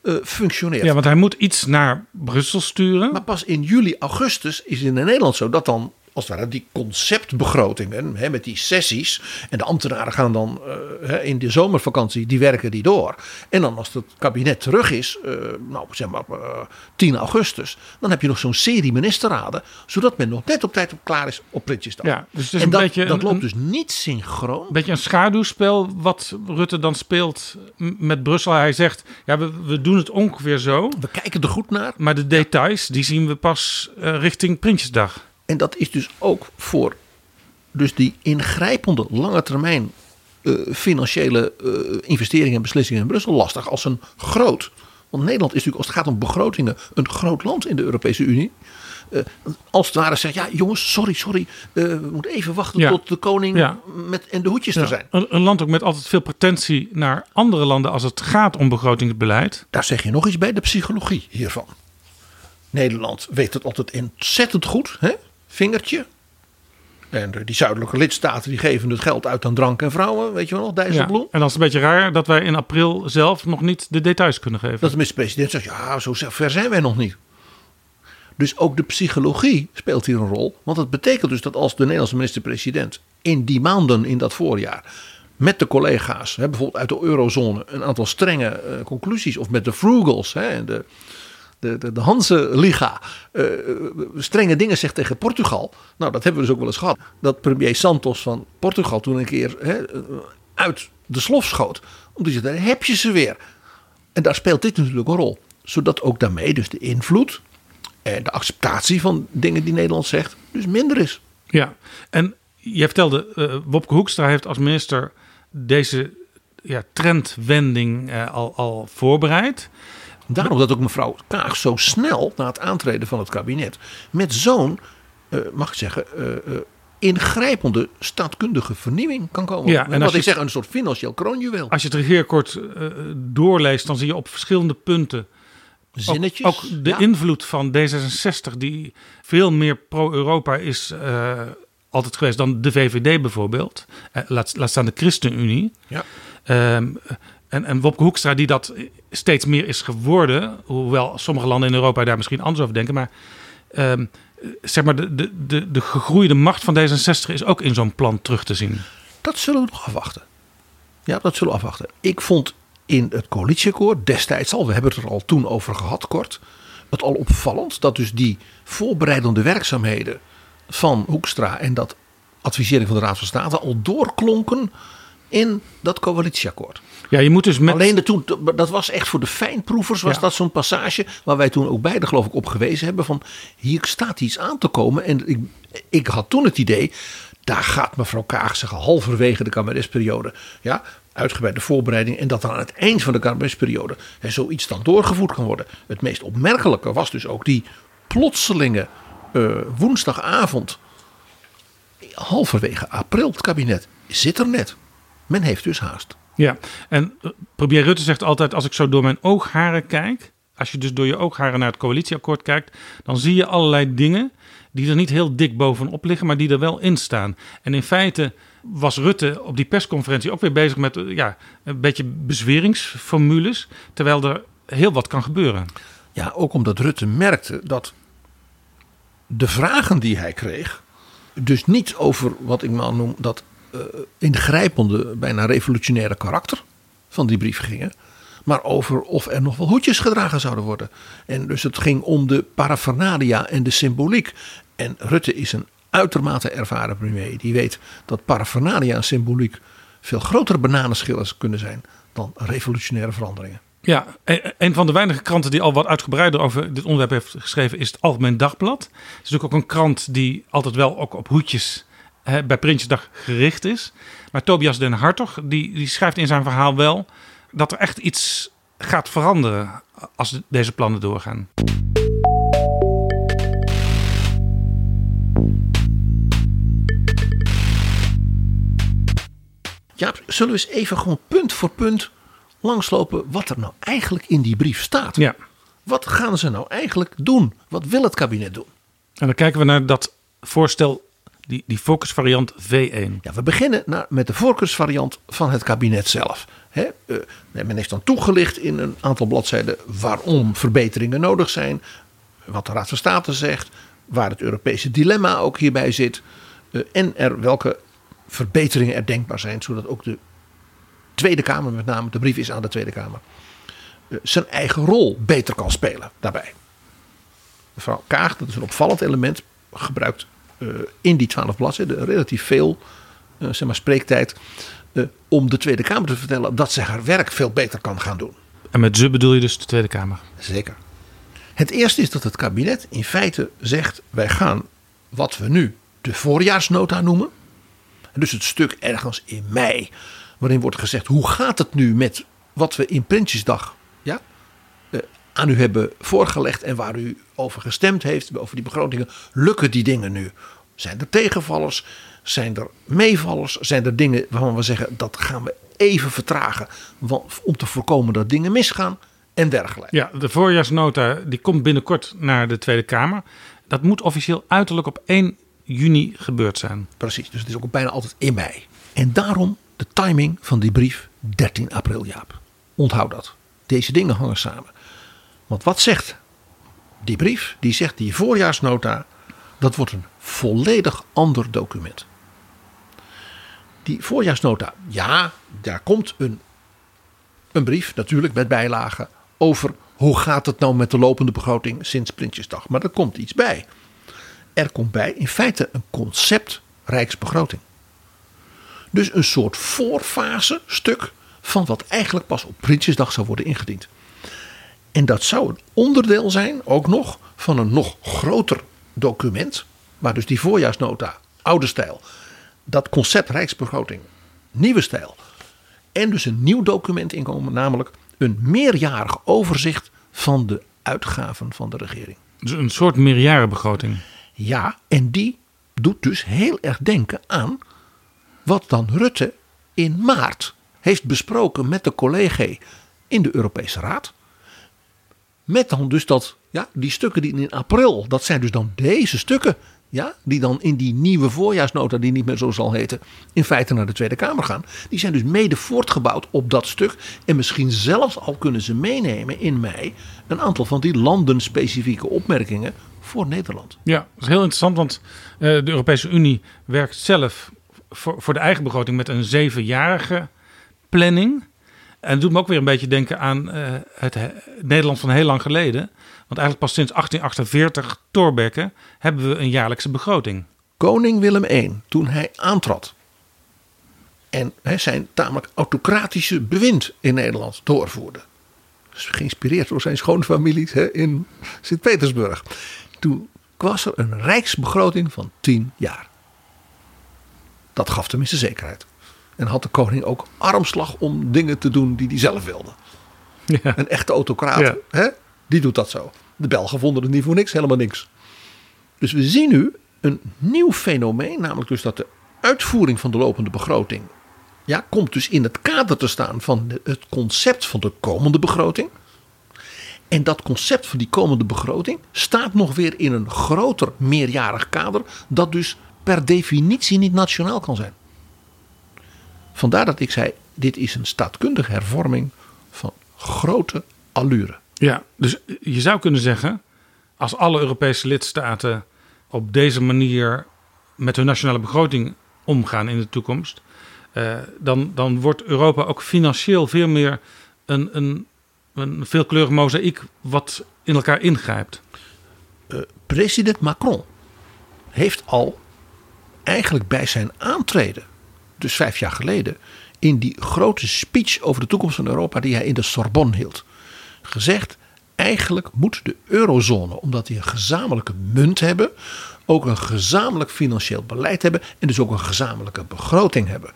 F: eh, functioneert.
E: Ja, want hij moet iets naar Brussel sturen.
F: Maar pas in juli, augustus is het in Nederland zo dat dan als het ware die conceptbegrotingen hè, met die sessies. En de ambtenaren gaan dan eh, in de zomervakantie, die werken die door. En dan als het kabinet terug is, eh, nou zeg maar eh, 10 augustus, dan heb je nog zo'n serie ministerraden, zodat men nog net op tijd op klaar is op Prinsjesdag.
E: Ja, dus het is
F: en
E: een
F: dat,
E: beetje
F: dat loopt
E: een-
F: dus niet synchroon.
E: Een beetje een schaduwspel wat Rutte dan speelt met Brussel. Hij zegt, ja, we, we doen het ongeveer zo.
F: We kijken er goed naar.
E: Maar de details, die zien we pas eh, richting Prinsjesdag.
F: En dat is dus ook voor dus die ingrijpende lange termijn eh, financiële eh, investeringen en beslissingen in Brussel lastig als een groot. Want Nederland is natuurlijk als het gaat om begrotingen een groot land in de Europese Unie. Eh, als het ware zegt, ja jongens, sorry, sorry, we moeten even wachten
E: Ja.
F: tot de koning
E: Ja.
F: met, en de hoedjes er zijn.
E: Een, een land ook met altijd veel pretentie naar andere landen als het gaat om begrotingsbeleid.
F: Daar zeg je nog iets bij, de psychologie hiervan. Nederland weet het altijd ontzettend goed, hè? Vingertje. En de- die zuidelijke lidstaten die geven het geld uit aan drank en vrouwen, weet je wel nog,
E: Ja.
F: Dijsselbloem.
E: En dan is een beetje raar dat wij in april zelf nog niet de details kunnen geven.
F: Dat de minister-president zegt, ja, zo ver zijn wij nog niet. Dus ook de psychologie speelt hier een rol. Want dat betekent dus dat als de Nederlandse minister-president in die maanden in dat voorjaar met de collega's, hè, bijvoorbeeld uit de eurozone, een aantal strenge eh, conclusies, of met de frugals hè, en de, de, de, de Hanse-liga, eh, strenge dingen zegt tegen Portugal. Nou, dat hebben we dus ook wel eens gehad. Dat premier Santos van Portugal toen een keer hè, uit de slof schoot. Omdat je daar heb je ze weer. En daar speelt dit natuurlijk een rol. Zodat ook daarmee dus de invloed en de acceptatie van dingen die Nederland zegt, dus minder is.
E: Ja, en je vertelde, eh Wopke Hoekstra heeft als minister deze ja, trendwending eh, al, al voorbereid.
F: Daarom dat ook mevrouw Kaag zo snel na het aantreden van het kabinet met zo'n, eh, mag ik zeggen, eh, eh, ingrijpende staatkundige vernieuwing kan komen.
E: Ja, en
F: wat ik zeg, een soort financieel kroonjuweel.
E: Als je het regeerakkoord eh, doorleest, dan zie je op verschillende punten ook,
F: Zinnetjes.
E: ook de
F: ja.
E: invloed van D66, die veel meer pro-Europa is altijd geweest dan de VVD bijvoorbeeld. Laat, laat staan de ChristenUnie.
F: Ja.
E: Ehm, en, en Wopke Hoekstra, die dat steeds meer is geworden, hoewel sommige landen in Europa daar misschien anders over denken, maar ehm, zeg maar de, de, de, de gegroeide macht van D66 is ook in zo'n plan terug te zien.
F: Dat zullen we nog afwachten. Ja, dat zullen we afwachten. Ik vond in het coalitieakkoord destijds al, we hebben het er al toen over gehad kort, het al opvallend dat dus die voorbereidende werkzaamheden van Hoekstra en dat advisering van de Raad van State al doorklonken in dat coalitieakkoord.
E: Ja, je moet dus met.
F: Alleen de toen, dat was echt voor de fijnproevers, was
E: Ja.
F: dat zo'n passage waar wij toen ook beide geloof ik op gewezen hebben van hier staat iets aan te komen. En ik, ik had toen het idee, daar gaat mevrouw Kaag zeggen halverwege de kabinetsperiode, ja, uitgebreide voorbereiding en dat dan aan het eind van de kabinetsperiode hè, zoiets dan doorgevoerd kan worden. Het meest opmerkelijke was dus ook die plotselinge eh, woensdagavond, halverwege april, het kabinet zit er net. Men heeft dus haast.
E: Ja, en eh, premier Rutte zegt altijd: als ik zo door mijn oogharen kijk, als je dus door je oogharen naar het coalitieakkoord kijkt, dan zie je allerlei dingen die er niet heel dik bovenop liggen, maar die er wel in staan. En in feite was Rutte op die persconferentie ook weer bezig met eh, ja, een beetje bezweringsformules, terwijl er heel wat kan gebeuren.
F: Ja, ook omdat Rutte merkte dat de vragen die hij kreeg, dus niet over wat ik maar noem dat ingrijpende, bijna revolutionaire karakter van die brief gingen, maar over of er nog wel hoedjes gedragen zouden worden. En dus het ging om de paraphernalia en de symboliek. En Rutte is een uitermate ervaren premier. Die weet dat paraphernalia en symboliek veel grotere bananenschillen kunnen zijn dan revolutionaire veranderingen.
E: Ja, een van de weinige kranten die al wat uitgebreider over dit onderwerp heeft geschreven is het Algemeen Dagblad. Het is natuurlijk ook een krant die altijd wel ook op hoedjes hè, bij Prinsjesdag gericht is. Maar Tobias den Hartog die, die schrijft in zijn verhaal wel dat er echt iets gaat veranderen als de- deze plannen doorgaan.
F: Ja, zullen we eens even gewoon punt voor punt langslopen wat er nou eigenlijk in die brief staat?
E: Ja,
F: Wat gaan ze nou eigenlijk doen? Wat wil het kabinet doen?
E: en dan kijken we naar dat voorstel, die, die focusvariant V1.
F: Ja, we beginnen met de voorkeursvariant van het kabinet zelf. Eh, men heeft dan toegelicht in een aantal bladzijden waarom verbeteringen nodig zijn. Wat de Raad van State zegt. waar het Europese dilemma ook hierbij zit. eh, en er welke verbeteringen er denkbaar zijn, zodat ook de Tweede Kamer, met name de brief is aan de Tweede Kamer, eh, zijn eigen rol beter kan spelen daarbij. Mevrouw Kaag, dat is een opvallend element, gebruikt in die twaalf bladzijden relatief veel eh, zeg maar, spreektijd. eh, om de Tweede Kamer te vertellen dat ze haar werk veel beter kan gaan doen.
E: En met ze bedoel je dus de Tweede Kamer.
F: Zeker. Het eerste is dat het kabinet in feite zegt: wij gaan wat we nu de voorjaarsnota noemen. En Dus het stuk ergens in mei, waarin wordt gezegd: hoe gaat het nu met wat we in Prinsjesdag eh, aan u hebben voorgelegd en waar u over gestemd heeft, over die begrotingen. Lukken die dingen nu? Zijn er tegenvallers? Zijn er meevallers? Zijn er dingen waarvan we zeggen dat gaan we even vertragen om te voorkomen dat dingen misgaan en dergelijke?
E: Ja, de voorjaarsnota die komt binnenkort naar de Tweede Kamer. Dat moet officieel uiterlijk op 1 juni gebeurd zijn.
F: Precies, dus het is ook bijna altijd in mei. En daarom de timing van die brief 13 april, Jaap. Onthoud dat. Deze dingen hangen samen. Want wat zegt die brief? Die zegt die voorjaarsnota, dat wordt een volledig ander document. Die voorjaarsnota, ja, daar komt een, een brief natuurlijk met bijlagen over hoe gaat het nou met de lopende begroting sinds Prinsjesdag. Maar er komt iets bij. Er komt bij in feite een concept rijksbegroting. Dus een soort voorfase stuk van wat eigenlijk pas op Prinsjesdag zou worden ingediend. En dat zou een onderdeel zijn, ook nog, van een nog groter document. Waar dus die voorjaarsnota, oude stijl, dat concept rijksbegroting, nieuwe stijl. En dus een nieuw document inkomen, namelijk een meerjarig overzicht van de uitgaven van de regering.
E: Dus een soort meerjarenbegroting.
F: Ja, en die doet dus heel erg denken aan wat dan Rutte in maart heeft besproken met de collega in de Europese Raad. Met dan dus dat, ja, die stukken die in april, dat zijn dus dan deze stukken, ja, die dan in die nieuwe voorjaarsnota, die niet meer zo zal heten, in feite naar de Tweede Kamer gaan. Die zijn dus mede voortgebouwd op dat stuk. En misschien zelfs al kunnen ze meenemen in mei een aantal van die landenspecifieke opmerkingen voor Nederland.
E: Ja, dat is heel interessant, want eh, de Europese Unie werkt zelf voor, voor de eigen begroting met een zevenjarige planning. En het doet me ook weer een beetje denken aan eh, het he- Nederland van heel lang geleden. Want eigenlijk pas sinds 1848, Thorbecke, hebben we een jaarlijkse begroting.
F: Koning Willem I, toen hij aantrad en hè, zijn tamelijk autocratische bewind in Nederland doorvoerde. Dus geïnspireerd door zijn schoonfamilies hè, in Sint-Petersburg. Toen was er een rijksbegroting van 10 jaar. Dat gaf tenminste zekerheid. En had de koning ook armslag om dingen te doen die hij zelf wilde.
E: Ja.
F: Een echte autocraat,
E: Ja.
F: hè, die doet dat zo. De Belgen vonden het niet voor niks, helemaal niks. Dus we zien nu een nieuw fenomeen, namelijk dus dat de uitvoering van de lopende begroting ja, komt dus in het kader te staan van het concept van de komende begroting. En dat concept van die komende begroting staat nog weer in een groter meerjarig kader, dat dus per definitie niet nationaal kan zijn. Vandaar dat ik zei: dit is een staatkundige hervorming van grote allure.
E: Ja, dus je zou kunnen zeggen, als alle Europese lidstaten op deze manier met hun nationale begroting omgaan in de toekomst, eh, dan, dan wordt Europa ook financieel veel meer een, een, een veelkleurig mozaïek wat in elkaar ingrijpt.
F: President Macron heeft al eigenlijk bij zijn aantreden, dus vijf jaar geleden, in die grote speech over de toekomst van Europa die hij in de Sorbonne hield, gezegd: eigenlijk moet de eurozone, omdat die een gezamenlijke munt hebben, ook een gezamenlijk financieel beleid hebben en dus ook een gezamenlijke begroting hebben.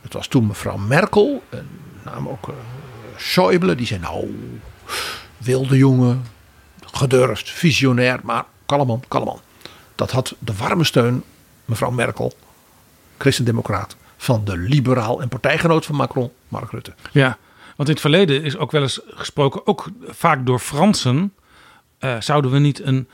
F: Het was toen mevrouw Merkel, en naam ook eh, Schäuble, die zei: Nou, wilde jongen, gedurfd, visionair, maar kalman, kalman. Dat had de warme steun, mevrouw Merkel, christendemocraat, van de liberaal en partijgenoot van Macron, Mark Rutte.
E: Ja, want in het verleden is ook wel eens gesproken, ook vaak door Fransen, eh, zouden we niet een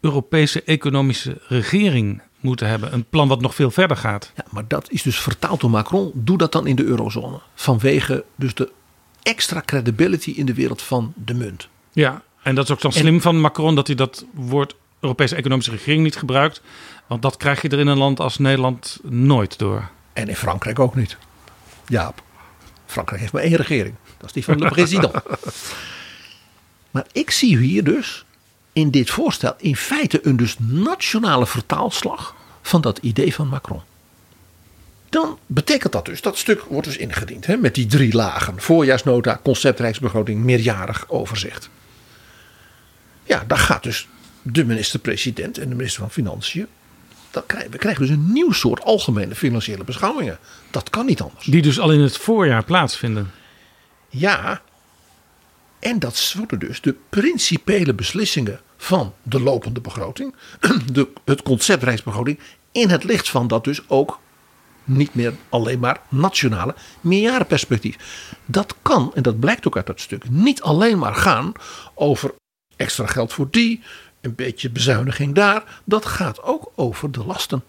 E: Europese economische regering moeten hebben. Een plan wat nog veel verder gaat.
F: Ja, maar dat is dus vertaald door Macron. Doe dat dan in de eurozone. Vanwege dus de extra credibility in de wereld van de munt.
E: Ja, en dat is ook dan slim van Macron dat hij dat woord Europese economische regering niet gebruikt. Want dat krijg je er in een land als Nederland nooit door.
F: En in Frankrijk ook niet. Jaap. Frankrijk heeft maar één regering. Dat is die van de president. maar ik zie hier dus in dit voorstel in feite een dus nationale vertaalslag van dat idee van Macron. Dan betekent dat dus, dat stuk wordt dus ingediend hè, met die drie lagen. Voorjaarsnota, conceptrijksbegroting, meerjarig overzicht. Ja, daar gaat dus de minister-president en de minister van Financiën. Dan krijgen, we krijgen dus een nieuw soort algemene financiële beschouwingen. Dat kan niet anders.
E: Die dus al in het voorjaar plaatsvinden.
F: Ja, en dat worden dus de principele beslissingen van de lopende begroting, de, het conceptreisbegroting, in het licht van dat dus ook niet meer alleen maar nationale meerjarenperspectief. Dat kan, en dat blijkt ook uit dat stuk, niet alleen maar gaan over extra geld voor die, een beetje bezuiniging daar. Dat gaat ook over de lasten.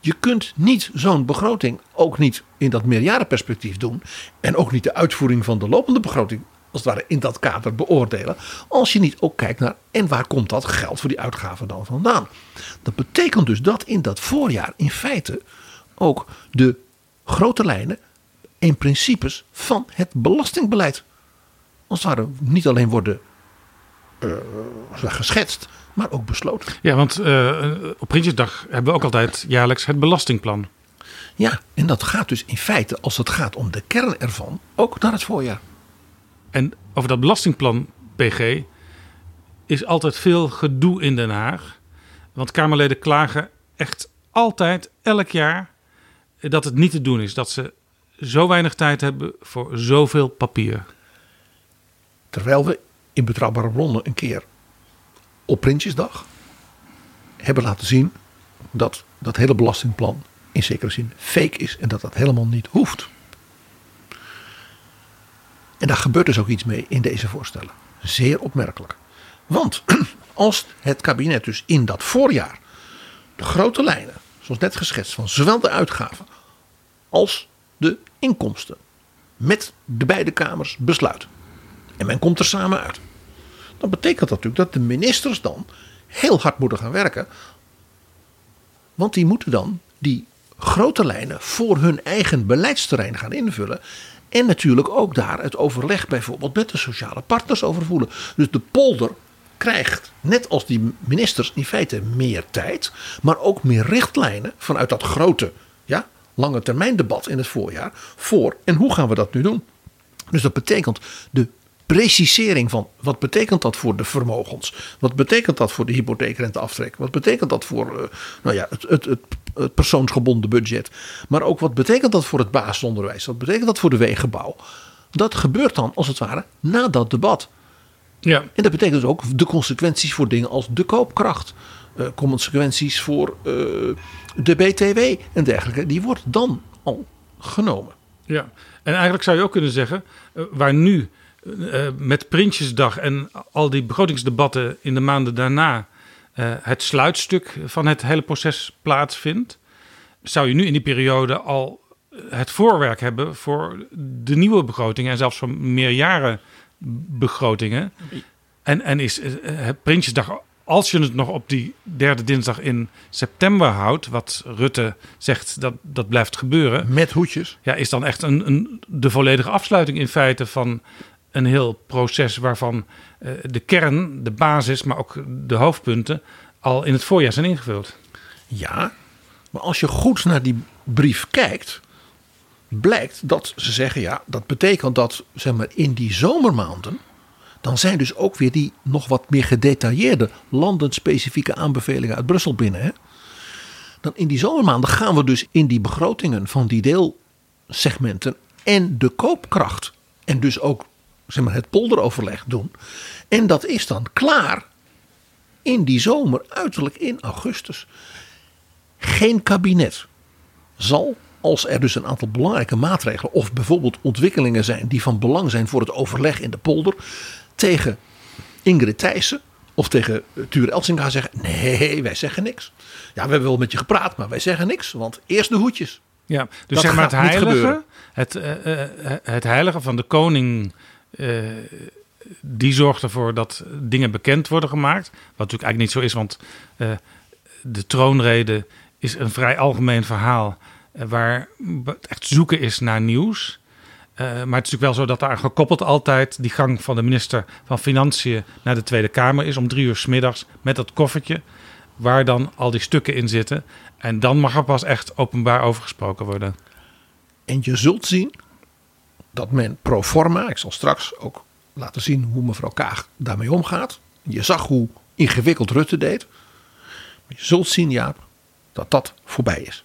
F: Je kunt niet zo'n begroting ook niet in dat meerjarenperspectief doen. En ook niet de uitvoering van de lopende begroting als het ware in dat kader beoordelen. Als je niet ook kijkt naar en waar komt dat geld voor die uitgaven dan vandaan. Dat betekent dus dat in dat voorjaar in feite ook de grote lijnen en principes van het belastingbeleid als het ware niet alleen worden uh, geschetst, maar ook besloten.
E: Ja, want uh, op Prinsjesdag hebben we ook altijd jaarlijks het belastingplan.
F: Ja, en dat gaat dus in feite, als het gaat om de kern ervan, ook naar het voorjaar.
E: En over dat belastingplan, PG, is altijd veel gedoe in Den Haag. Want Kamerleden klagen echt altijd, elk jaar, dat het niet te doen is. Dat ze zo weinig tijd hebben voor zoveel papier.
F: Terwijl we in Betrouwbare Bronnen een keer op Prinsjesdag hebben laten zien dat dat hele belastingplan in zekere zin fake is en dat dat helemaal niet hoeft. En daar gebeurt dus ook iets mee in deze voorstellen. Zeer opmerkelijk. Want als het kabinet dus in dat voorjaar de grote lijnen, zoals net geschetst, van zowel de uitgaven als de inkomsten met de beide kamers besluit. En men komt er samen uit. Dan betekent dat natuurlijk dat de ministers dan heel hard moeten gaan werken. Want die moeten dan die grote lijnen voor hun eigen beleidsterrein gaan invullen. En natuurlijk ook daar het overleg bijvoorbeeld met de sociale partners over voelen. Dus de polder krijgt, net als die ministers, in feite meer tijd. Maar ook meer richtlijnen vanuit dat grote ja, lange termijn debat in het voorjaar. Voor en hoe gaan we dat nu doen? Dus dat betekent de precisering van wat betekent dat voor de vermogens? Wat betekent dat voor de hypotheekrenteaftrek? Wat betekent dat voor uh, nou ja, het, het, het, het, persoonsgebonden budget? Maar ook wat betekent dat voor het basisonderwijs? Wat betekent dat voor de wegenbouw? Dat gebeurt dan als het ware na dat debat. Ja. En dat betekent dus ook de consequenties voor dingen als de koopkracht. Uh, consequenties voor uh, de BTW en dergelijke. Die wordt dan al genomen.
E: Ja, en eigenlijk zou je ook kunnen zeggen, waar nu uh, met Prinsjesdag en al die begrotingsdebatten in de maanden daarna uh, het sluitstuk van het hele proces plaatsvindt, zou je nu in die periode al het voorwerk hebben voor de nieuwe begrotingen en zelfs voor meerjaren begrotingen. En, en is uh, Prinsjesdag, als je het nog op die derde dinsdag in september houdt, wat Rutte zegt dat dat blijft gebeuren.
F: Met hoedjes.
E: Ja, is dan echt een, een, de volledige afsluiting in feite van een heel proces waarvan uh, de kern, de basis, maar ook de hoofdpunten al in het voorjaar zijn ingevuld.
F: Ja, maar als je goed naar die brief kijkt, blijkt dat ze zeggen: ja, dat betekent dat zeg maar, in die zomermaanden. Dan zijn dus ook weer die nog wat meer gedetailleerde landenspecifieke aanbevelingen uit Brussel binnen. Hè? Dan in die zomermaanden gaan we dus in die begrotingen van die deelsegmenten en de koopkracht. En dus ook zeg maar, het polderoverleg doen. En dat is dan klaar in die zomer, uiterlijk in augustus. Geen kabinet zal, als er dus een aantal belangrijke maatregelen of bijvoorbeeld ontwikkelingen zijn die van belang zijn voor het overleg in de polder, tegen Ingrid Thijssen of tegen Tuur Elsinga zeggen: nee, wij zeggen niks. Ja, we hebben wel met je gepraat, maar wij zeggen niks, want eerst de hoedjes.
E: Ja, dus dat zeg maar het heilige, het, uh, het heilige van de koning uh, die zorgt ervoor dat dingen bekend worden gemaakt. Wat natuurlijk eigenlijk niet zo is, want uh, de troonrede is een vrij algemeen verhaal uh, waar het echt zoeken is naar nieuws. Maar het is natuurlijk wel zo dat daar gekoppeld altijd die gang van de minister van Financiën naar de Tweede Kamer is om drie uur s middags met dat koffertje waar dan al die stukken in zitten. En dan mag er pas echt openbaar over gesproken worden.
F: En je zult zien dat men pro forma, ik zal straks ook laten zien hoe mevrouw Kaag daarmee omgaat. Je zag hoe ingewikkeld Rutte deed. Maar je zult zien, Jaap, dat dat voorbij is.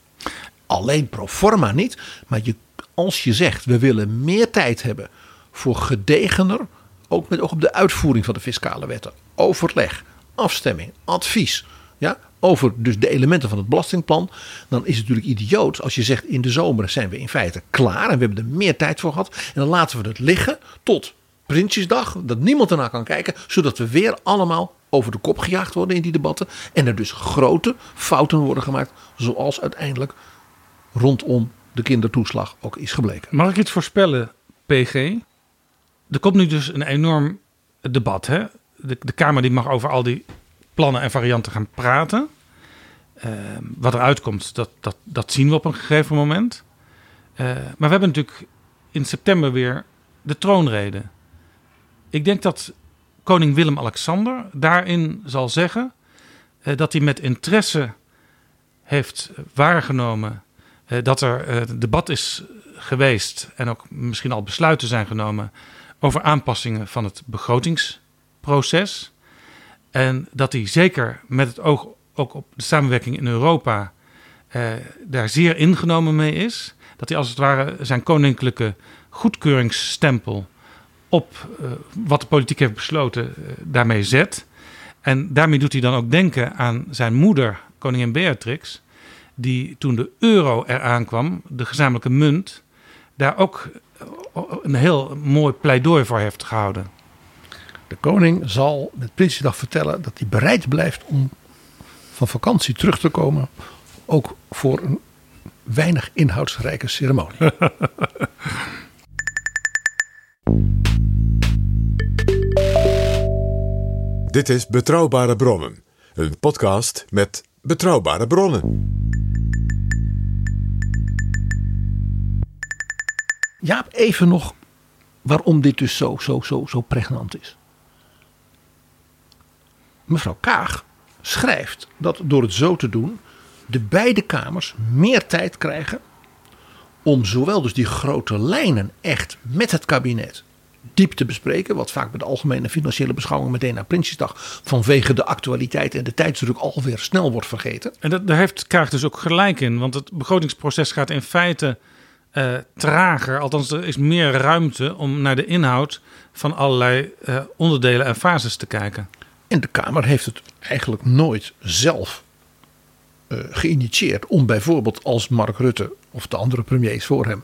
F: Alleen pro forma niet, maar je, als je zegt we willen meer tijd hebben voor gedegener, ook met oog op de uitvoering van de fiscale wetten, overleg, afstemming, advies, ja, over dus de elementen van het belastingplan, dan is het natuurlijk idioot als je zegt in de zomer zijn we in feite klaar en we hebben er meer tijd voor gehad en dan laten we het liggen tot Prinsjesdag, dat niemand ernaar kan kijken, zodat we weer allemaal over de kop gejaagd worden in die debatten en er dus grote fouten worden gemaakt, zoals uiteindelijk rondom de kindertoeslag ook is gebleken.
E: Mag ik iets voorspellen, PG? Er komt nu dus een enorm debat. Hè? De, de Kamer die mag over al die plannen en varianten gaan praten. Uh, wat eruit komt, dat, dat, dat zien we op een gegeven moment. Uh, maar we hebben natuurlijk in september weer de troonrede. Ik denk dat koning Willem-Alexander daarin zal zeggen uh, dat hij met interesse heeft waargenomen dat er debat is geweest en ook misschien al besluiten zijn genomen over aanpassingen van het begrotingsproces. En dat hij zeker met het oog ook op de samenwerking in Europa eh, daar zeer ingenomen mee is. Dat hij als het ware zijn koninklijke goedkeuringsstempel op uh, wat de politiek heeft besloten uh, daarmee zet. En daarmee doet hij dan ook denken aan zijn moeder, koningin Beatrix, die toen de euro eraan kwam, de gezamenlijke munt, daar ook een heel mooi pleidooi voor heeft gehouden.
F: De koning zal met Prinsjesdag vertellen dat hij bereid blijft om van vakantie terug te komen. Ook voor een weinig inhoudsrijke ceremonie.
D: Dit is Betrouwbare Bronnen. Een podcast met betrouwbare bronnen.
F: Jaap, even nog waarom dit dus zo, zo, zo, zo pregnant is mevrouw Kaag schrijft dat door het zo te doen de beide kamers meer tijd krijgen om zowel dus die grote lijnen echt met het kabinet diep te bespreken. Wat vaak bij de algemene financiële beschouwing meteen na Prinsjesdag vanwege de actualiteit en de tijdsdruk alweer snel wordt vergeten.
E: En dat, daar heeft Kaag dus ook gelijk in. Want het begrotingsproces gaat in feite uh, trager. Althans, er is meer ruimte om naar de inhoud van allerlei uh, onderdelen en fases te kijken.
F: En de Kamer heeft het eigenlijk nooit zelf uh, geïnitieerd om bijvoorbeeld als Mark Rutte of de andere premiers voor hem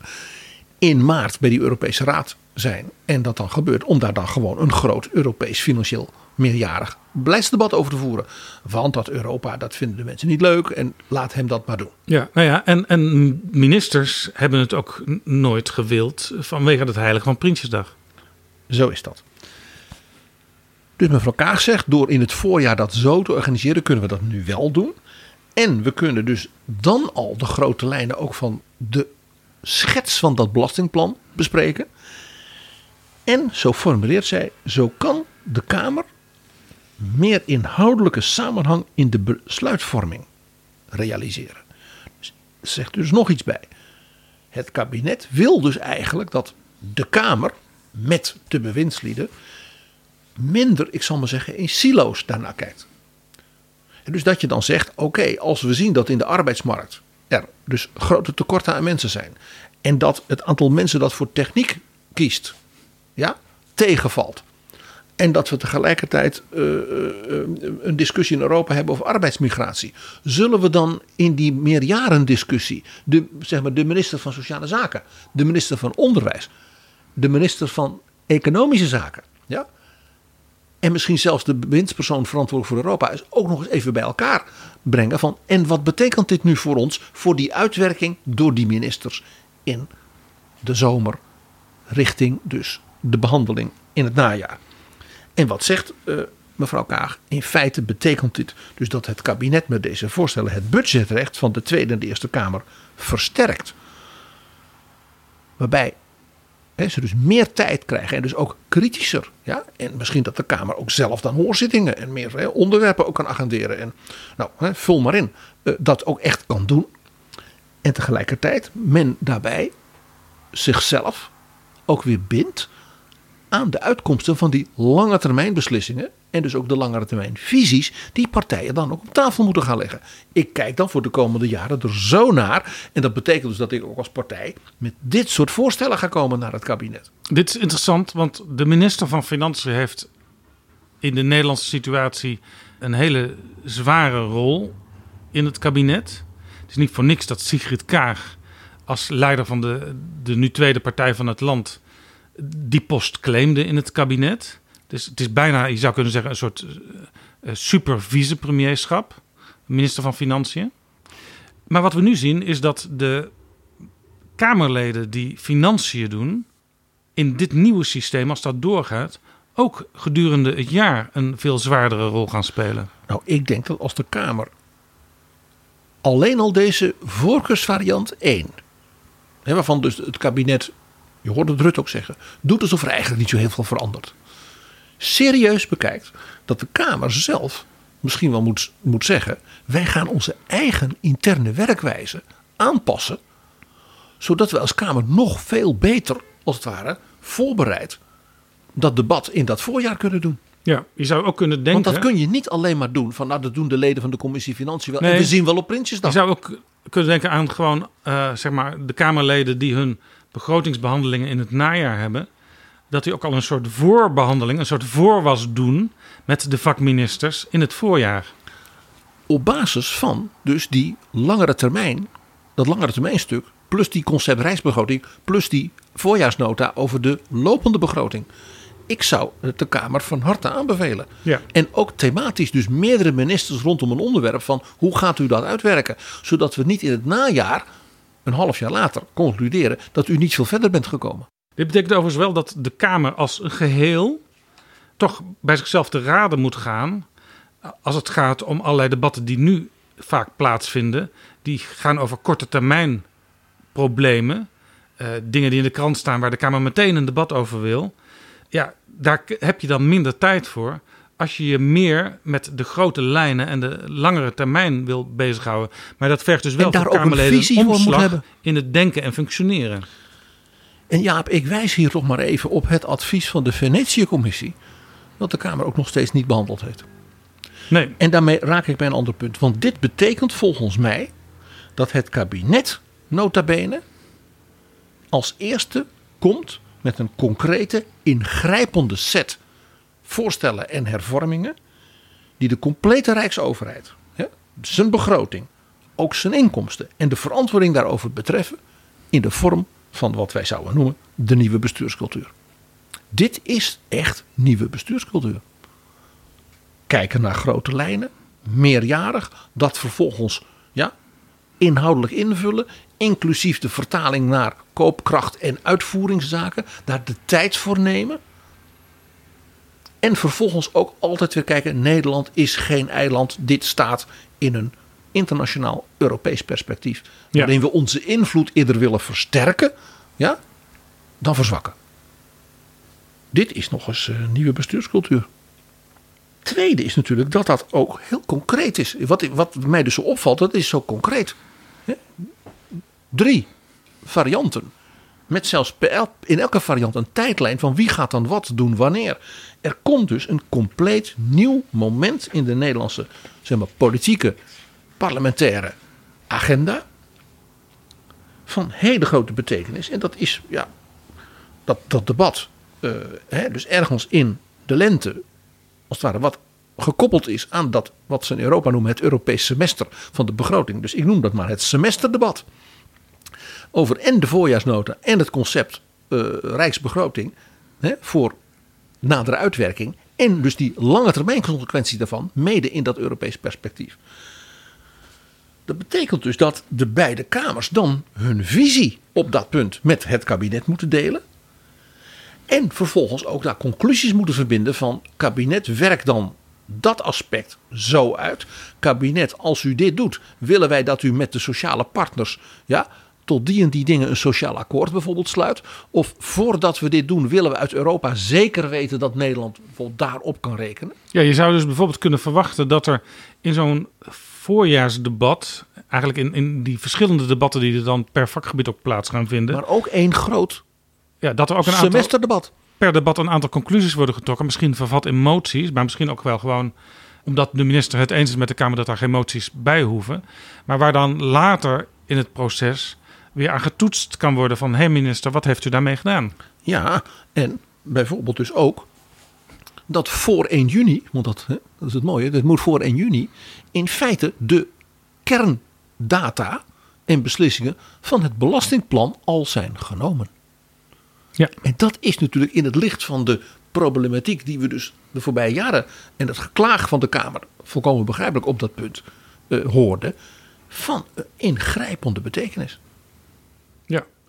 F: in maart bij die Europese Raad zijn en dat dan gebeurt, om daar dan gewoon een groot Europees financieel meerjarig beleidsdebat over te voeren. Want dat Europa, dat vinden de mensen niet leuk en laat hem dat maar doen.
E: Ja, nou ja, en, en ministers hebben het ook nooit gewild vanwege het heilige van Prinsjesdag.
F: Zo is dat. Dus mevrouw Kaag zegt, door in het voorjaar dat zo te organiseren, kunnen we dat nu wel doen. En we kunnen dus dan al de grote lijnen ook van de schets van dat belastingplan bespreken. En zo formuleert zij, zo kan de Kamer meer inhoudelijke samenhang in de besluitvorming realiseren. Dus zegt dus nog iets bij. Het kabinet wil dus eigenlijk dat de Kamer met de bewindslieden minder, ik zal maar zeggen, in silo's daarnaar kijkt. En dus dat je dan zegt, oké, als we zien dat in de arbeidsmarkt er dus grote tekorten aan mensen zijn. En dat het aantal mensen dat voor techniek kiest, ja, tegenvalt. En dat we tegelijkertijd uh, uh, een discussie in Europa hebben over arbeidsmigratie. Zullen we dan in die meerjarendiscussie de, zeg maar, de minister van Sociale Zaken, de minister van Onderwijs, de minister van Economische Zaken, ja, en misschien zelfs de bewindspersoon verantwoordelijk voor Europa is ook nog eens even bij elkaar brengen van en wat betekent dit nu voor ons voor die uitwerking door die ministers in de zomer richting dus de behandeling in het najaar. En wat zegt uh, mevrouw Kaag? In feite betekent dit dus dat het kabinet met deze voorstellen het budgetrecht van de Tweede en de Eerste Kamer versterkt. Waarbij ze dus meer tijd krijgen en dus ook kritischer. Ja? En misschien dat de Kamer ook zelf dan hoorzittingen en meer onderwerpen ook kan agenderen. En nou, vul maar in. Uh, dat ook echt kan doen. En tegelijkertijd men daarbij zichzelf ook weer bindt aan de uitkomsten van die lange termijn beslissingen. En dus ook de langere termijn visies die partijen dan ook op tafel moeten gaan leggen. Ik kijk dan voor de komende jaren er zo naar. En dat betekent dus dat ik ook als partij met dit soort voorstellen ga komen naar het kabinet.
E: Dit is interessant, want de minister van Financiën heeft in de Nederlandse situatie een hele zware rol in het kabinet. Het is niet voor niks dat Sigrid Kaag als leider van de, de nu tweede partij van het land die post claimde in het kabinet. Dus het is bijna, je zou kunnen zeggen, een soort uh, super vicepremierschap, minister van Financiën. Maar wat we nu zien is dat de Kamerleden die financiën doen, in dit nieuwe systeem, als dat doorgaat, ook gedurende het jaar een veel zwaardere rol gaan spelen.
F: Nou, ik denk dat als de Kamer alleen al deze voorkeursvariant 1, waarvan dus het kabinet je hoort het Rutte ook zeggen, doet alsof er eigenlijk niet zo heel veel verandert. Serieus bekijkt dat de Kamer zelf misschien wel moet, moet zeggen: wij gaan onze eigen interne werkwijze aanpassen, zodat we als Kamer nog veel beter, als het ware, voorbereid dat debat in dat voorjaar kunnen doen.
E: Ja, je zou ook kunnen denken.
F: Want dat kun je niet alleen maar doen van nou, dat doen de leden van de commissie Financiën wel. Nee, en we zien wel op Prinsjesdag.
E: Je zou ook kunnen denken aan gewoon uh, zeg maar de Kamerleden die hun begrotingsbehandelingen in het najaar hebben, dat die ook al een soort voorbehandeling, een soort voorwas doen met de vakministers in het voorjaar.
F: Op basis van dus die langere termijn, dat langere termijnstuk, plus die concept reisbegroting, plus die voorjaarsnota over de lopende begroting. Ik zou het de Kamer van harte aanbevelen.
E: Ja.
F: En ook thematisch, dus meerdere ministers rondom een onderwerp van hoe gaat u dat uitwerken? Zodat we niet in het najaar een half jaar later concluderen dat u niet veel verder bent gekomen.
E: Dit betekent overigens wel dat de Kamer als een geheel toch bij zichzelf te raden moet gaan. Als het gaat om allerlei debatten die nu vaak plaatsvinden. Die gaan over korte termijn problemen. Uh, dingen die in de krant staan waar de Kamer meteen een debat over wil. Ja, daar heb je dan minder tijd voor als je je meer met de grote lijnen en de langere termijn wil bezighouden. Maar dat vergt dus wel
F: en voor Kamerleden een, omslag hebben.
E: in het denken en functioneren.
F: En Jaap, ik wijs hier toch maar even op het advies van de Venetië-commissie. Dat de Kamer ook nog steeds niet behandeld heeft.
E: Nee.
F: En daarmee raak ik bij een ander punt. Want dit betekent volgens mij dat het kabinet, nota bene, als eerste komt met een concrete, ingrijpende set voorstellen en hervormingen die de complete Rijksoverheid, hè, zijn begroting, ook zijn inkomsten en de verantwoording daarover betreffen in de vorm van wat wij zouden noemen de nieuwe bestuurscultuur. Dit is echt nieuwe bestuurscultuur. Kijken naar grote lijnen, meerjarig, dat vervolgens ja, inhoudelijk invullen, inclusief de vertaling naar koopkracht en uitvoeringszaken, daar de tijd voor nemen. En vervolgens ook altijd weer kijken: Nederland is geen eiland. Dit staat in een internationaal Europees perspectief. Waarin we onze invloed eerder willen versterken ja, dan verzwakken. Dit is nog eens een nieuwe bestuurscultuur. Tweede is natuurlijk dat dat ook heel concreet is. Wat, wat mij dus zo opvalt, dat is zo concreet. Drie varianten met zelfs in elke variant een tijdlijn van wie gaat dan wat doen wanneer. Er komt dus een compleet nieuw moment in de Nederlandse zeg maar, politieke, parlementaire agenda. Van hele grote betekenis. En dat is ja, dat, dat debat. Uh, hè, dus ergens in de lente, als het ware, wat gekoppeld is aan dat wat ze in Europa noemen het Europees semester van de begroting. Dus ik noem dat maar het semesterdebat over en de voorjaarsnota en het concept uh, Rijksbegroting hè, voor nadere uitwerking. En dus die lange termijn consequenties daarvan, mede in dat Europees perspectief. Dat betekent dus dat de beide kamers dan hun visie op dat punt met het kabinet moeten delen. En vervolgens ook daar conclusies moeten verbinden van kabinet werkt dan dat aspect zo uit. Kabinet, als u dit doet, willen wij dat u met de sociale partners ja, tot die en die dingen een sociaal akkoord bijvoorbeeld sluit. Of voordat we dit doen, willen we uit Europa zeker weten dat Nederland bijvoorbeeld daarop kan rekenen.
E: Ja, je zou dus bijvoorbeeld kunnen verwachten dat er in zo'n voorjaarsdebat, eigenlijk in, in die verschillende debatten die er dan per vakgebied ook plaats gaan vinden.
F: Maar ook één groot
E: ja, dat er ook een aantal,
F: semesterdebat.
E: per debat een aantal conclusies worden getrokken. Misschien vervat in moties, maar misschien ook wel gewoon omdat de minister het eens is met de Kamer dat daar geen moties bij hoeven. Maar waar dan later in het proces weer aan getoetst kan worden van... hé hey minister, wat heeft u daarmee gedaan?
F: Ja, en bijvoorbeeld dus ook dat voor 1 juni, want dat, hè, dat is het mooie, dat moet voor 1 juni in feite de kerndata en beslissingen van het belastingplan al zijn genomen.
E: Ja.
F: En dat is natuurlijk in het licht van de problematiek die we dus de voorbije jaren en het geklaag van de Kamer volkomen begrijpelijk op dat punt eh, hoorden, van eh, ingrijpende betekenis.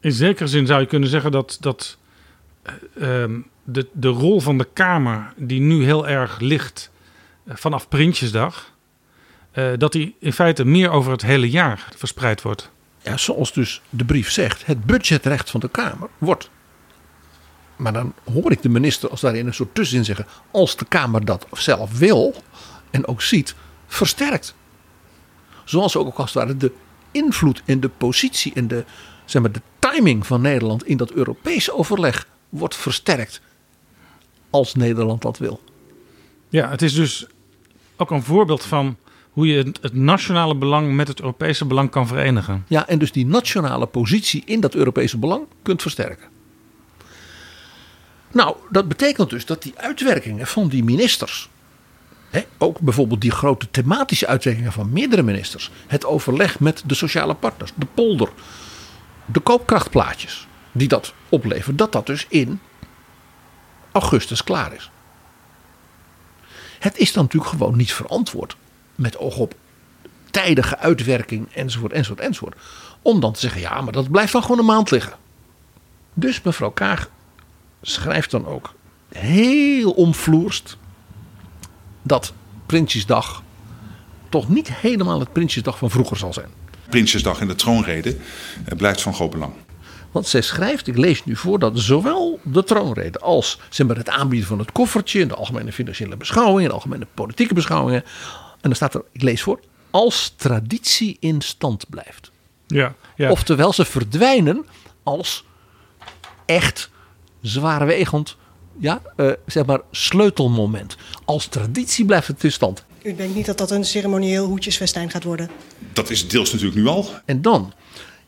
E: In zekere zin zou je kunnen zeggen dat, dat eh, ehm, de, de rol van de Kamer, die nu heel erg ligt eh, vanaf Prinsjesdag, eh, dat die in feite meer over het hele jaar verspreid wordt.
F: Ja, zoals dus de brief zegt, het budgetrecht van de Kamer wordt. Maar dan hoor ik de minister als daarin een soort tussenin zeggen, als de Kamer dat zelf wil en ook ziet, versterkt. Zoals ook als het de invloed en de positie en de, zeg maar, de timing van Nederland in dat Europese overleg wordt versterkt. Als Nederland dat wil.
E: Ja, het is dus ook een voorbeeld van hoe je het, het nationale belang met het Europese belang kan verenigen.
F: Ja, en dus die nationale positie in dat Europese belang kunt versterken. Nou, dat betekent dus dat die uitwerkingen van die ministers, hè, ook bijvoorbeeld die grote thematische uitwerkingen van meerdere ministers, het overleg met de sociale partners, de polder, de koopkrachtplaatjes die dat opleveren, dat dat dus in augustus klaar is. Het is dan natuurlijk gewoon niet verantwoord met oog op tijdige uitwerking enzovoort enzovoort enzovoort. Om dan te zeggen ja, maar dat blijft dan gewoon een maand liggen. Dus mevrouw Kaag schrijft dan ook heel omvloerst dat Prinsjesdag toch niet helemaal het Prinsjesdag van vroeger zal zijn.
C: Prinsjesdag en de troonrede eh, blijft van groot belang.
F: Want zij schrijft, ik lees nu voor, dat zowel de troonrede als zeg maar, het aanbieden van het koffertje, de algemene financiële beschouwingen, de algemene politieke beschouwingen, en dan staat er, ik lees voor, als traditie in stand blijft.
E: Ja, ja.
F: Oftewel, ze verdwijnen als echt zwaarwegend, ja, eh, zeg maar, sleutelmoment. Als traditie blijft het in stand.
B: U denkt niet dat dat een ceremonieel hoedjesfestijn gaat worden?
C: Dat is deels natuurlijk nu al.
F: En dan,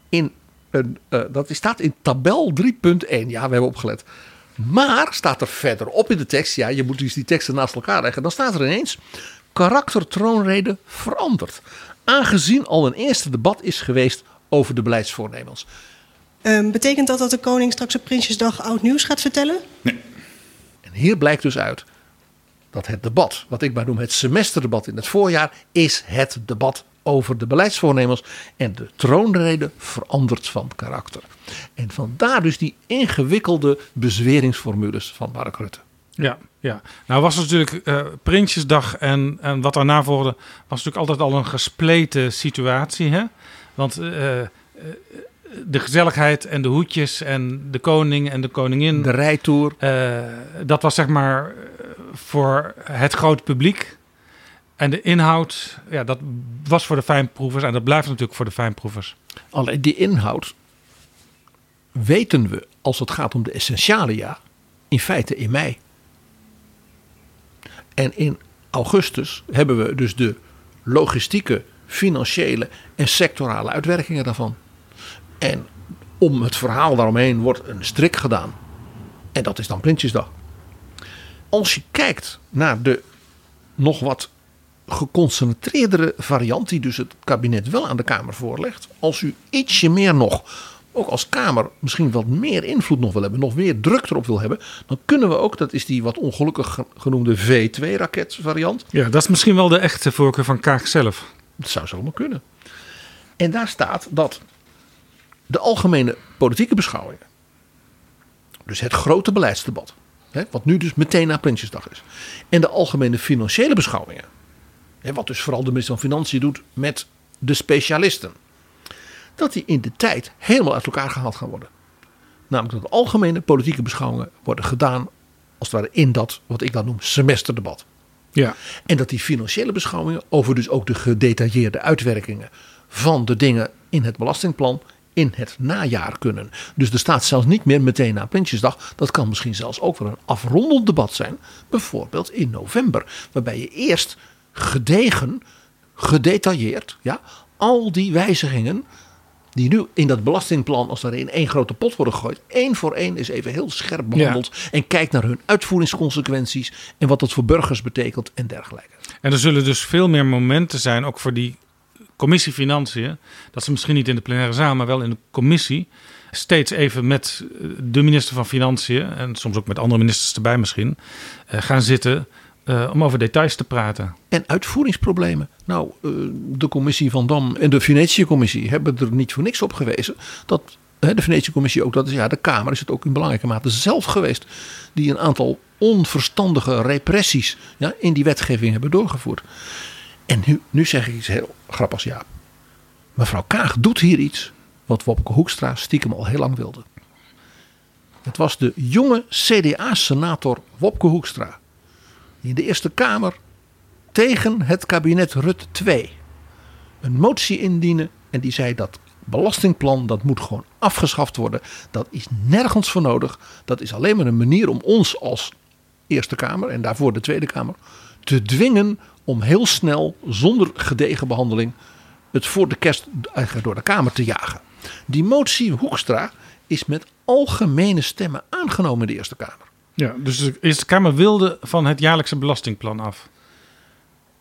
F: in een, eh, dat staat in tabel 3.1. Ja, we hebben opgelet. Maar staat er verderop in de tekst, ja, je moet dus die teksten naast elkaar leggen. Dan staat er ineens, karakter troonrede veranderd. Aangezien al een eerste debat is geweest over de beleidsvoornemens.
B: Ehm, betekent dat dat de koning straks op Prinsjesdag oud nieuws gaat vertellen?
C: Nee.
F: En hier blijkt dus uit dat het debat, wat ik maar noem het semesterdebat in het voorjaar, is het debat over de beleidsvoornemens. En de troonrede verandert van karakter. En vandaar dus die ingewikkelde bezweringsformules van Mark Rutte.
E: Ja, ja. Nou was natuurlijk eh, Prinsjesdag en, en wat daarna volgde, was natuurlijk altijd al een gespleten situatie. Hè? Want eh, de gezelligheid en de hoedjes en de koning en de koningin.
F: De rijtour.
E: eh, dat was zeg maar eh, voor het grote publiek. En de inhoud, ja, dat was voor de fijnproevers en dat blijft natuurlijk voor de fijnproevers.
F: Alleen die inhoud weten we als het gaat om de essentialia in feite in mei. En in augustus hebben we dus de logistieke, financiële en sectorale uitwerkingen daarvan. En om het verhaal daaromheen wordt een strik gedaan. En dat is dan Prinsjesdag. Als je kijkt naar de nog wat geconcentreerdere variant, die dus het kabinet wel aan de Kamer voorlegt. Als u ietsje meer nog, ook als Kamer, misschien wat meer invloed nog wil hebben, nog meer druk erop wil hebben, dan kunnen we ook, dat is die wat ongelukkig genoemde V2-raket variant.
E: Ja, dat is misschien wel de echte voorkeur van Kaag zelf.
F: Dat zou zomaar kunnen. En daar staat dat de algemene politieke beschouwingen Dus het grote beleidsdebat. Hè, wat nu dus meteen na Prinsjesdag is. En de algemene financiële beschouwingen. Hè, wat dus vooral de minister van Financiën doet met de specialisten. Dat die in de tijd helemaal uit elkaar gehaald gaan worden. Namelijk dat de algemene politieke beschouwingen worden gedaan. Als het ware in dat wat ik dan noem semesterdebat.
E: Ja.
F: En dat die financiële beschouwingen over dus ook de gedetailleerde uitwerkingen van de dingen in het belastingplan in het najaar kunnen. Dus er staat zelfs niet meer meteen na Prinsjesdag. Dat kan misschien zelfs ook wel een afrondend debat zijn. Bijvoorbeeld in november. Waarbij je eerst gedegen, gedetailleerd, ja, al die wijzigingen die nu in dat belastingplan als er in één grote pot worden gegooid, één voor één is even heel scherp behandeld en kijkt naar hun uitvoeringsconsequenties en wat dat voor burgers betekent en dergelijke.
E: En er zullen dus veel meer momenten zijn, ook voor die commissie Financiën, dat ze misschien niet in de plenaire zaal, maar wel in de commissie, steeds even met de minister van Financiën en soms ook met andere ministers erbij misschien, eh, gaan zitten uh, om over details te praten.
F: En uitvoeringsproblemen. Nou, de commissie van Dam en de Venetië-commissie hebben er niet voor niks op gewezen. Dat de Venetië-commissie ook, dat is ja, de Kamer is het ook in belangrijke mate zelf geweest. Die een aantal onverstandige repressies ja, in die wetgeving hebben doorgevoerd. En nu, nu zeg ik iets heel grappigs, ja. Mevrouw Kaag doet hier iets wat Wopke Hoekstra stiekem al heel lang wilde. Het was de jonge CDA-senator Wopke Hoekstra in de Eerste Kamer tegen het kabinet Rutte 2 een motie indienen. En die zei dat belastingplan dat moet gewoon afgeschaft worden. Dat is nergens voor nodig. Dat is alleen maar een manier om ons als Eerste Kamer en daarvoor de Tweede Kamer te dwingen om heel snel, zonder gedegen behandeling, het voor de kerst door de Kamer te jagen. Die motie Hoekstra is met algemene stemmen aangenomen in de Eerste Kamer.
E: Ja, dus de Eerste Kamer wilde van het jaarlijkse belastingplan af.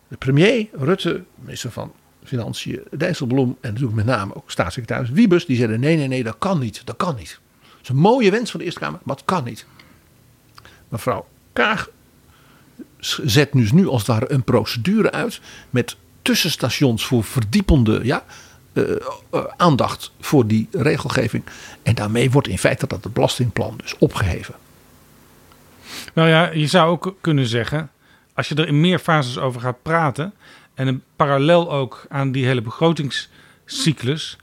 F: De premier, Rutte, minister van Financiën, Dijsselbloem en natuurlijk met name ook staatssecretaris Wiebes, die zeiden nee, nee, nee, dat kan niet, dat kan niet. Dat is een mooie wens van de Eerste Kamer, maar het kan niet. Mevrouw Kaag zet dus nu als het ware een procedure uit met tussenstations voor verdiepende ja, uh, uh, aandacht voor die regelgeving. En daarmee wordt in feite dat het belastingplan dus opgeheven.
E: Nou ja, je zou ook kunnen zeggen, als je er in meer fases over gaat praten en een parallel ook aan die hele begrotingscyclus,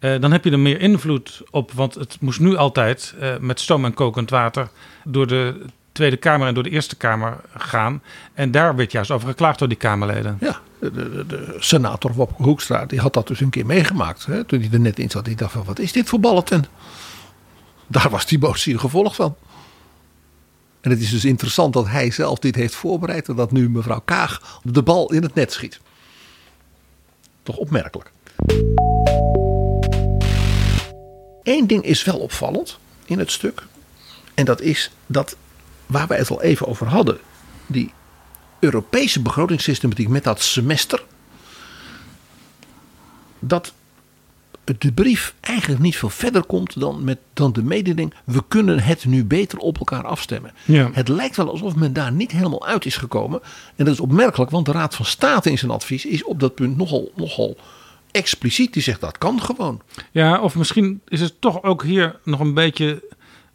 E: uh, dan heb je er meer invloed op. Want het moest nu altijd met stoom en kokend water door de Tweede Kamer en door de Eerste Kamer gaan. En daar werd juist over geklaagd door die Kamerleden.
F: Ja, de, de, de senator Wopke Hoekstra die had dat dus een keer meegemaakt. Hè, toen hij er net in zat. Die dacht van, wat is dit voor balletten? Daar was die motie gevolg van. En het is dus interessant dat hij zelf dit heeft voorbereid en dat nu mevrouw Kaag de bal in het net schiet. Toch opmerkelijk. Eén ding is wel opvallend in het stuk. En dat is dat waar wij het al even over hadden, die Europese begrotingssystematiek met dat semester, dat de brief eigenlijk niet veel verder komt dan, met, dan de mededeling: we kunnen het nu beter op elkaar afstemmen.
E: Ja.
F: Het lijkt wel alsof men daar niet helemaal uit is gekomen. En dat is opmerkelijk, want de Raad van State in zijn advies is op dat punt nogal, nogal expliciet. Die zegt dat kan gewoon.
E: Ja, of misschien is het toch ook hier nog een beetje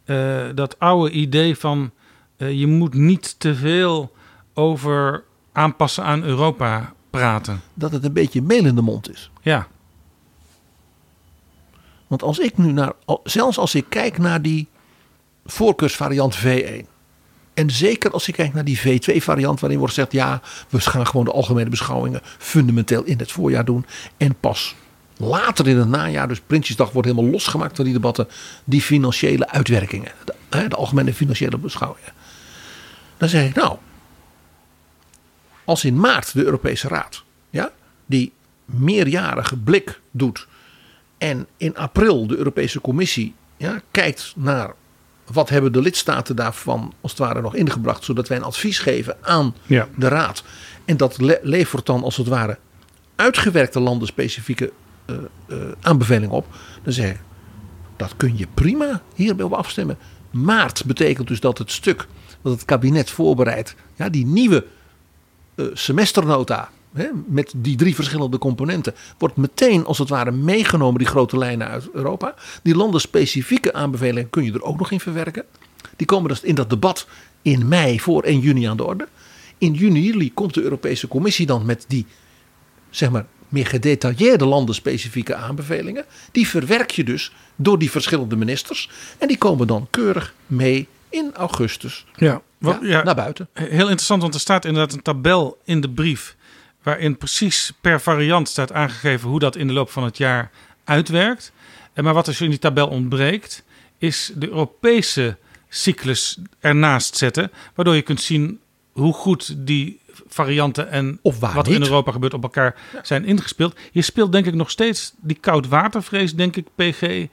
E: uh, dat oude idee van uh, je moet niet te veel over aanpassen aan Europa praten.
F: Dat het een beetje meel in de mond is.
E: Ja.
F: Want als ik nu naar, zelfs als ik kijk naar die voorkeursvariant V1. En zeker als ik kijk naar die V2-variant, waarin wordt gezegd: ja, we gaan gewoon de algemene beschouwingen fundamenteel in het voorjaar doen. En pas later in het najaar, dus Prinsjesdag, wordt helemaal losgemaakt van die debatten, die financiële uitwerkingen. De, de algemene financiële beschouwingen. Dan zeg ik: nou, als in maart de Europese Raad ja, die meerjarige blik doet en in april de Europese Commissie ja, kijkt naar wat hebben de lidstaten daarvan als het ware nog ingebracht, zodat wij een advies geven aan
E: ja.
F: de Raad. En dat le levert dan als het ware uitgewerkte landenspecifieke uh, uh, aanbevelingen op. Dan zeg ik, dat kun je prima hierbij op afstemmen. Maart betekent dus dat het stuk dat het kabinet voorbereidt, ja, die nieuwe uh, semesternota met die drie verschillende componenten, wordt meteen als het ware meegenomen, die grote lijnen uit Europa. Die landenspecifieke aanbevelingen kun je er ook nog in verwerken. Die komen dus in dat debat in mei voor 1 juni aan de orde. In juni, komt de Europese Commissie dan met die, zeg maar, meer gedetailleerde landenspecifieke aanbevelingen. Die verwerk je dus door die verschillende ministers. En die komen dan keurig mee in augustus
E: Ja, wat,
F: ja, naar buiten.
E: Heel interessant, want er staat inderdaad een tabel in de brief. waarin precies per variant staat aangegeven hoe dat in de loop van het jaar uitwerkt. En maar wat er in die tabel ontbreekt, is de Europese cyclus ernaast zetten. Waardoor je kunt zien hoe goed die varianten en
F: Of
E: wat er in. Europa gebeurt op elkaar zijn ingespeeld. Je speelt denk ik nog steeds die koudwatervrees, denk ik, PG.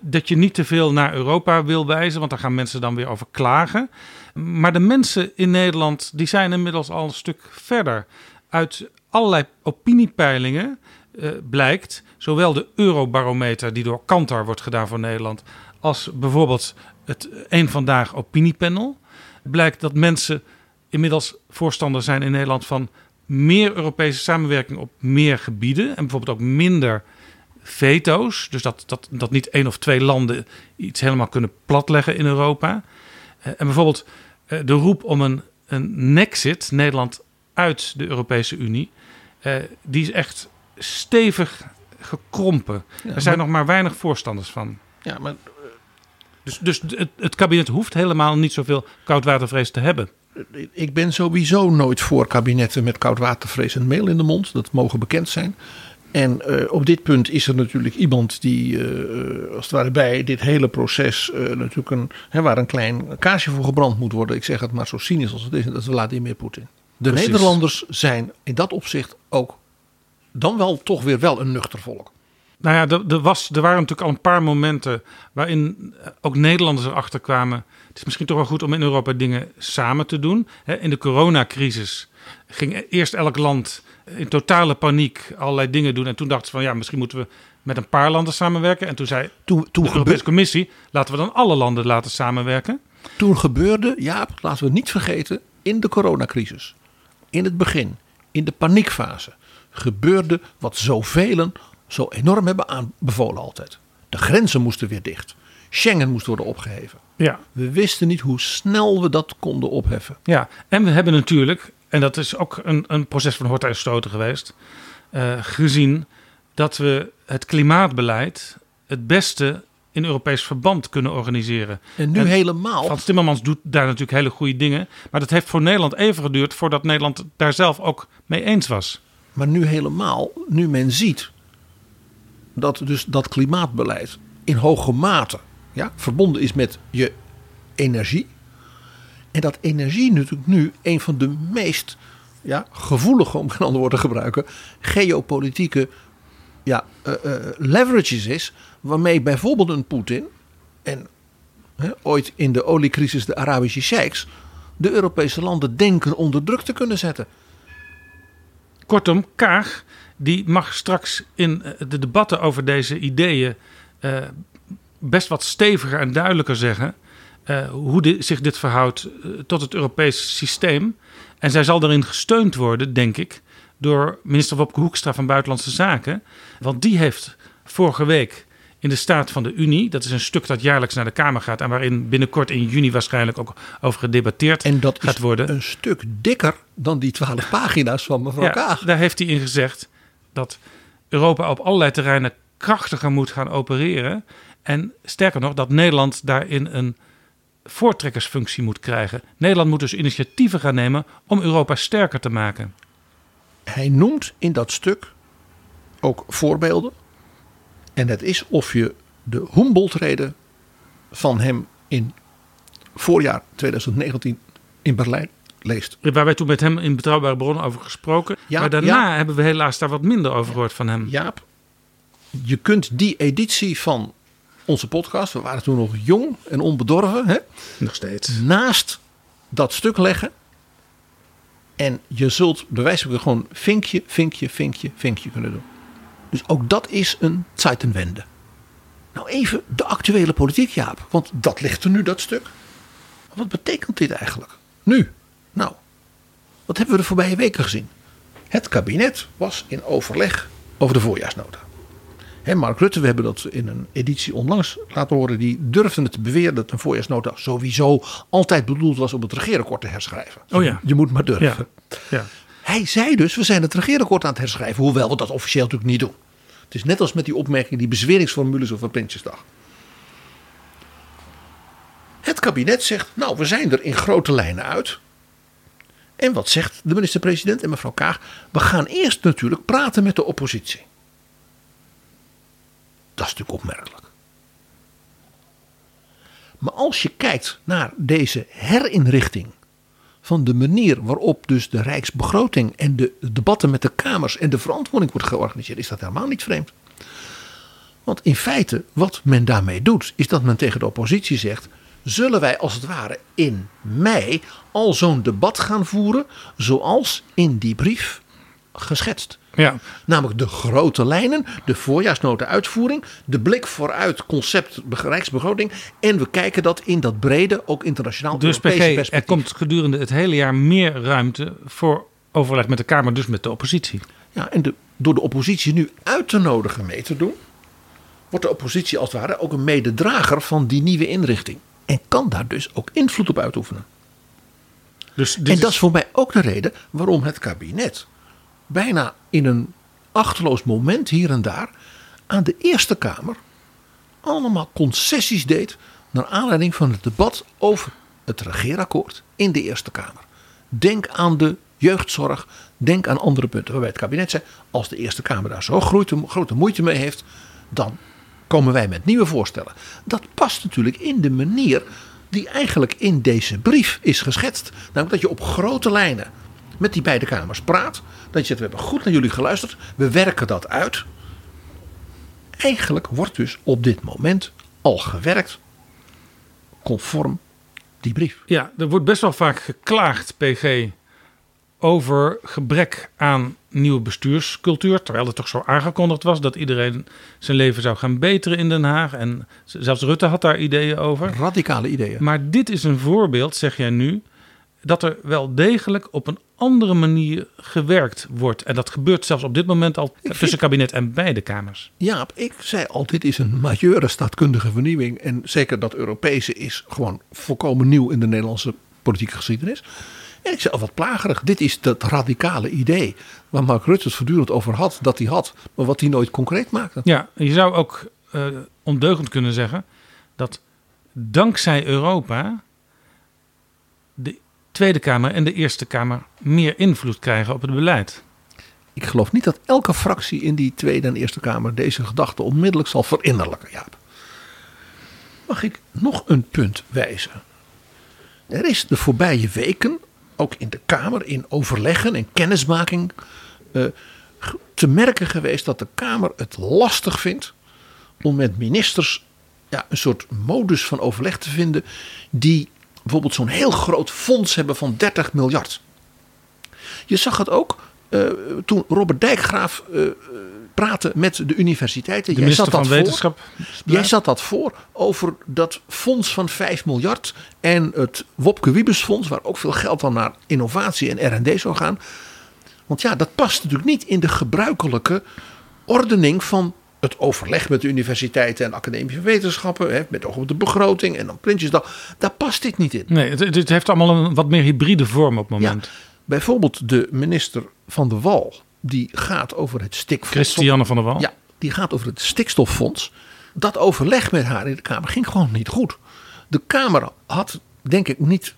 E: Dat je niet te veel naar Europa wil wijzen, want daar gaan mensen dan weer over klagen. Maar de mensen in Nederland die zijn inmiddels al een stuk verder. Uit allerlei opiniepeilingen eh, blijkt, zowel de Eurobarometer die door Kantar wordt gedaan voor Nederland, als bijvoorbeeld het Eén Vandaag opiniepanel, blijkt dat mensen inmiddels voorstander zijn in Nederland van meer Europese samenwerking op meer gebieden en bijvoorbeeld ook minder veto's. Dus dat, dat, dat niet één of twee landen iets helemaal kunnen platleggen in Europa. Eh, En bijvoorbeeld eh, de roep om een, een nexit, Nederland uit de Europese Unie, eh, die is echt stevig gekrompen. er zijn
F: maar-
E: nog maar weinig voorstanders van.
F: Ja, maar
E: Dus, dus het, het kabinet hoeft helemaal niet zoveel koudwatervrees te hebben.
F: ik ben sowieso nooit voor kabinetten met koudwatervrees en meel in de mond. Dat mogen bekend zijn. En eh, op dit punt is er natuurlijk iemand die, eh, als het ware bij dit hele proces, eh, natuurlijk een, hè, waar een klein kaasje voor gebrand moet worden. Ik zeg het maar zo cynisch als het is, dat is Vladimir Poetin. De
E: Precies.
F: Nederlanders zijn in dat opzicht ook dan wel toch weer wel een nuchter volk.
E: Nou ja, er, er, was, er waren natuurlijk al een paar momenten waarin ook Nederlanders erachter kwamen. Het is misschien toch wel goed om in Europa dingen samen te doen. Hè, In de coronacrisis ging eerst elk land in totale paniek allerlei dingen doen. En toen dachten ze van ja, misschien moeten we met een paar landen samenwerken. En toen zei
F: Toen, toen,
E: de Europese Commissie, laten we dan alle landen laten samenwerken.
F: toen gebeurde, Jaap, laten we niet vergeten, in de coronacrisis, in het begin, in de paniekfase, gebeurde wat zoveel zo enorm hebben aanbevolen altijd. De grenzen moesten weer dicht. Schengen moest worden opgeheven.
E: Ja.
F: We wisten niet hoe snel we dat konden opheffen.
E: Ja, en we hebben natuurlijk, en dat is ook een, een proces van horten en stoten geweest, eh, gezien dat we het klimaatbeleid het beste in Europees verband kunnen organiseren.
F: En nu
E: En
F: helemaal.
E: Frans Timmermans doet daar natuurlijk hele goede dingen, maar dat heeft voor Nederland even geduurd voordat Nederland daar zelf ook mee eens was.
F: Maar nu helemaal, nu men ziet dat dus dat klimaatbeleid in hoge mate ja, verbonden is met je energie. En dat energie natuurlijk nu een van de meest ja, gevoelige, om geen ander woord te gebruiken, geopolitieke ja, eh, eh, leverages is. Waarmee bijvoorbeeld een Poetin en ooit in de oliecrisis de Arabische sheiks de Europese landen denken onder druk te kunnen zetten.
E: Kortom, Kaag die mag straks in eh, de debatten over deze ideeën best wat steviger en duidelijker zeggen eh, hoe zich dit verhoudt eh, tot het Europese systeem. En zij zal daarin gesteund worden, denk ik, door minister Wopke Hoekstra van Buitenlandse Zaken. Want die heeft vorige week in de Staat van de Unie, dat is een stuk dat jaarlijks naar de Kamer gaat en waarin binnenkort in juni waarschijnlijk ook over gedebatteerd
F: En dat
E: gaat worden.
F: een stuk dikker dan die twaalf pagina's van mevrouw
E: Ja,
F: Kaag.
E: daar heeft hij in gezegd dat Europa op allerlei terreinen krachtiger moet gaan opereren. En sterker nog, dat Nederland daarin een voortrekkersfunctie moet krijgen. Nederland moet dus initiatieven gaan nemen om Europa sterker te maken.
F: Hij noemt in dat stuk ook voorbeelden. En het is of je de Humboldt-reden van hem in voorjaar 2019 in Berlijn leest.
E: Waar wij toen met hem in Betrouwbare Bronnen over gesproken.
F: Ja,
E: maar daarna hebben we helaas daar wat minder over gehoord van hem.
F: Jaap, je kunt die editie van onze podcast, we waren toen nog jong en onbedorven, hè,
E: Nog steeds.
F: naast dat stuk leggen. En je zult van gewoon vinkje, vinkje, vinkje, vinkje kunnen doen. Dus ook dat is een Zeitenwende. Nou even de actuele politiek, Jaap. Want dat ligt er nu, dat stuk. Wat betekent dit eigenlijk? Nu. Nou, wat hebben we de voorbije weken gezien? Het kabinet was in overleg over de voorjaarsnota. Mark Rutte, we hebben dat in een editie onlangs laten horen. Die durfde het te beweren dat een voorjaarsnota sowieso altijd bedoeld was om het regeerakkoord te herschrijven.
E: Oh ja.
F: Je moet maar durven.
E: Ja.
F: Hij zei dus, we zijn het regeerakkoord aan het herschrijven. Hoewel we dat officieel natuurlijk niet doen. Het is net als met die opmerking, die bezweringsformules over Prinsjesdag. Het kabinet zegt, nou we zijn er in grote lijnen uit. En wat zegt de minister-president en mevrouw Kaag? We gaan eerst natuurlijk praten met de oppositie. Dat is natuurlijk opmerkelijk. Maar als je kijkt naar deze herinrichting van de manier waarop dus de rijksbegroting en de debatten met de kamers en de verantwoording wordt georganiseerd, is dat helemaal niet vreemd. Want in feite, wat men daarmee doet, is dat men tegen de oppositie zegt: zullen wij als het ware in mei al zo'n debat gaan voeren, zoals in die brief geschetst.
E: Ja.
F: Namelijk de grote lijnen, de voorjaarsnota uitvoering, de blik vooruit, concept rijksbegroting. En we kijken dat in dat brede, ook internationaal
E: Dus PG, er komt gedurende het hele jaar meer ruimte voor overleg met de Kamer, dus met de oppositie.
F: Ja, en de, door de oppositie nu uit te nodigen mee te doen, wordt de oppositie als het ware ook een mededrager van die nieuwe inrichting. En kan daar dus ook invloed op uitoefenen.
E: Dus
F: en dat is voor mij ook de reden waarom het kabinet bijna in een achterloos moment hier en daar aan de Eerste Kamer allemaal concessies deed naar aanleiding van het debat over het regeerakkoord in de Eerste Kamer. Denk aan de jeugdzorg, denk aan andere punten waarbij het kabinet zei als de Eerste Kamer daar zo grote, grote moeite mee heeft, dan komen wij met nieuwe voorstellen. Dat past natuurlijk in de manier die eigenlijk in deze brief is geschetst. Namelijk dat je op grote lijnen met die beide kamers praat. Dat je zegt, we hebben goed naar jullie geluisterd. We werken dat uit. Eigenlijk wordt dus op dit moment al gewerkt conform die brief.
E: Ja, er wordt best wel vaak geklaagd, PG, over gebrek aan nieuwe bestuurscultuur. Terwijl het toch zo aangekondigd was dat iedereen zijn leven zou gaan beteren in Den Haag. En zelfs Rutte had daar ideeën over.
F: Radicale ideeën.
E: Maar dit is een voorbeeld, zeg jij nu, dat er wel degelijk op een andere manier gewerkt wordt. En dat gebeurt zelfs op dit moment al tussen kabinet en beide kamers.
F: Jaap, ik zei al, dit is een majeure staatkundige vernieuwing. En zeker dat Europese is gewoon volkomen nieuw in de Nederlandse politieke geschiedenis. En ik zei al wat plagerig. Dit is dat radicale idee waar Mark Rutte het voortdurend over had, dat hij had, maar wat hij nooit concreet maakte.
E: Ja, je zou ook uh, ondeugend kunnen zeggen dat dankzij Europa de Tweede Kamer en de Eerste Kamer meer invloed krijgen op het beleid.
F: Ik geloof niet dat elke fractie in die Tweede en Eerste Kamer deze gedachte onmiddellijk zal verinnerlijken. Jaap. Mag ik nog een punt wijzen? Er is de voorbije weken, ook in de Kamer, in overleggen en kennismaking, uh, te merken geweest dat de Kamer het lastig vindt om met ministers ja, een soort modus van overleg te vinden die bijvoorbeeld zo'n heel groot fonds hebben van 30 miljard. Je zag het ook uh, toen Robert Dijkgraaf uh, praatte met de universiteiten.
E: De minister van Wetenschap.
F: Jij zat dat voor over dat fonds van 5 miljard en het Wopke Wiebes fonds, waar ook veel geld dan naar innovatie en R&D zou gaan. Want ja, dat past natuurlijk niet in de gebruikelijke ordening van het overleg met de universiteiten en academische wetenschappen, hè, met oog op de begroting en dan Prinsjesdag, daar past dit niet in.
E: Nee, het, het heeft allemaal een wat meer hybride vorm op het moment.
F: Ja, bijvoorbeeld de minister van de Wal, die gaat over het stikfonds.
E: Christiane van der Wal.
F: Ja, die gaat over het stikstoffonds. Dat overleg met haar in de Kamer ging gewoon niet goed. De Kamer had, denk ik, niet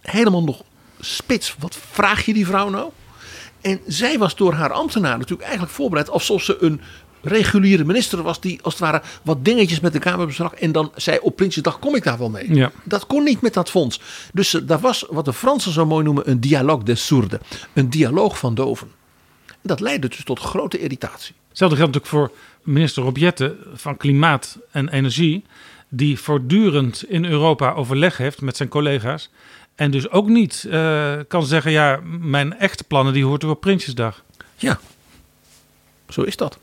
F: helemaal nog spits. Wat vraag je die vrouw nou? En zij was door haar ambtenaar natuurlijk eigenlijk voorbereid alsof ze een reguliere minister was die als het ware wat dingetjes met de Kamer besprak en dan zei op Prinsjesdag kom ik daar wel mee.
E: Ja.
F: Dat kon niet met dat fonds. Dus daar was wat de Fransen zo mooi noemen een dialogue des sourds. Een dialoog van doven. En dat leidde dus tot grote irritatie.
E: Hetzelfde geldt natuurlijk voor minister Robjette van Klimaat en Energie. Die voortdurend in Europa overleg heeft met zijn collega's. En dus ook niet uh, kan zeggen, ja, mijn echte plannen die hoort u op Prinsjesdag.
F: Ja, zo is dat.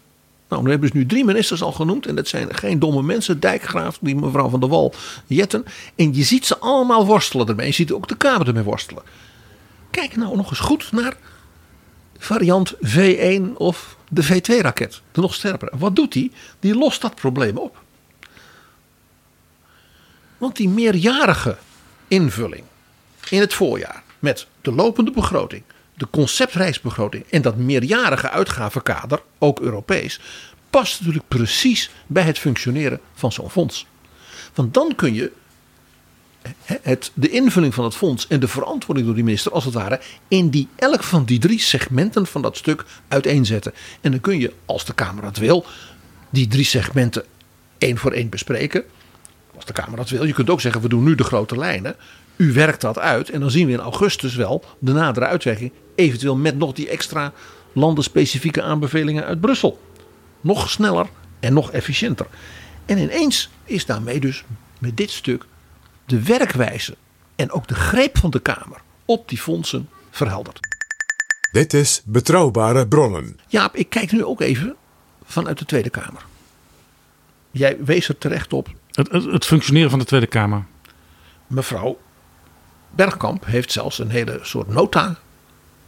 F: Nou, dan hebben ze nu drie ministers al genoemd. En dat zijn geen domme mensen. Dijkgraaf, die mevrouw van der Wal, Jetten. En je ziet ze allemaal worstelen ermee. Je ziet ook de Kamer ermee worstelen. Kijk nou nog eens goed naar variant V1 of de V2-raket, de nog sterkere. Wat doet die? Die lost dat probleem op. Want die meerjarige invulling in het voorjaar met de lopende begroting, de conceptreisbegroting en dat meerjarige uitgavenkader, ook Europees, past natuurlijk precies bij het functioneren van zo'n fonds. Want dan kun je het, de invulling van het fonds en de verantwoording door die minister, als het ware, in die, elk van die drie segmenten van dat stuk uiteenzetten. En dan kun je, als de Kamer dat wil, die drie segmenten één voor één bespreken. Als de Kamer dat wil. Je kunt ook zeggen, we doen nu de grote lijnen. U werkt dat uit en dan zien we in augustus wel de nadere uitwerking. Eventueel met nog die extra landenspecifieke aanbevelingen uit Brussel. Nog sneller en nog efficiënter. En ineens is daarmee dus met dit stuk de werkwijze en ook de greep van de Kamer op die fondsen verhelderd.
D: Dit is Betrouwbare Bronnen.
F: Jaap, ik kijk nu ook even vanuit de Tweede Kamer. Jij wees er terecht op.
E: Het, het, het functioneren van de Tweede Kamer.
F: Mevrouw Bergkamp heeft zelfs een hele soort nota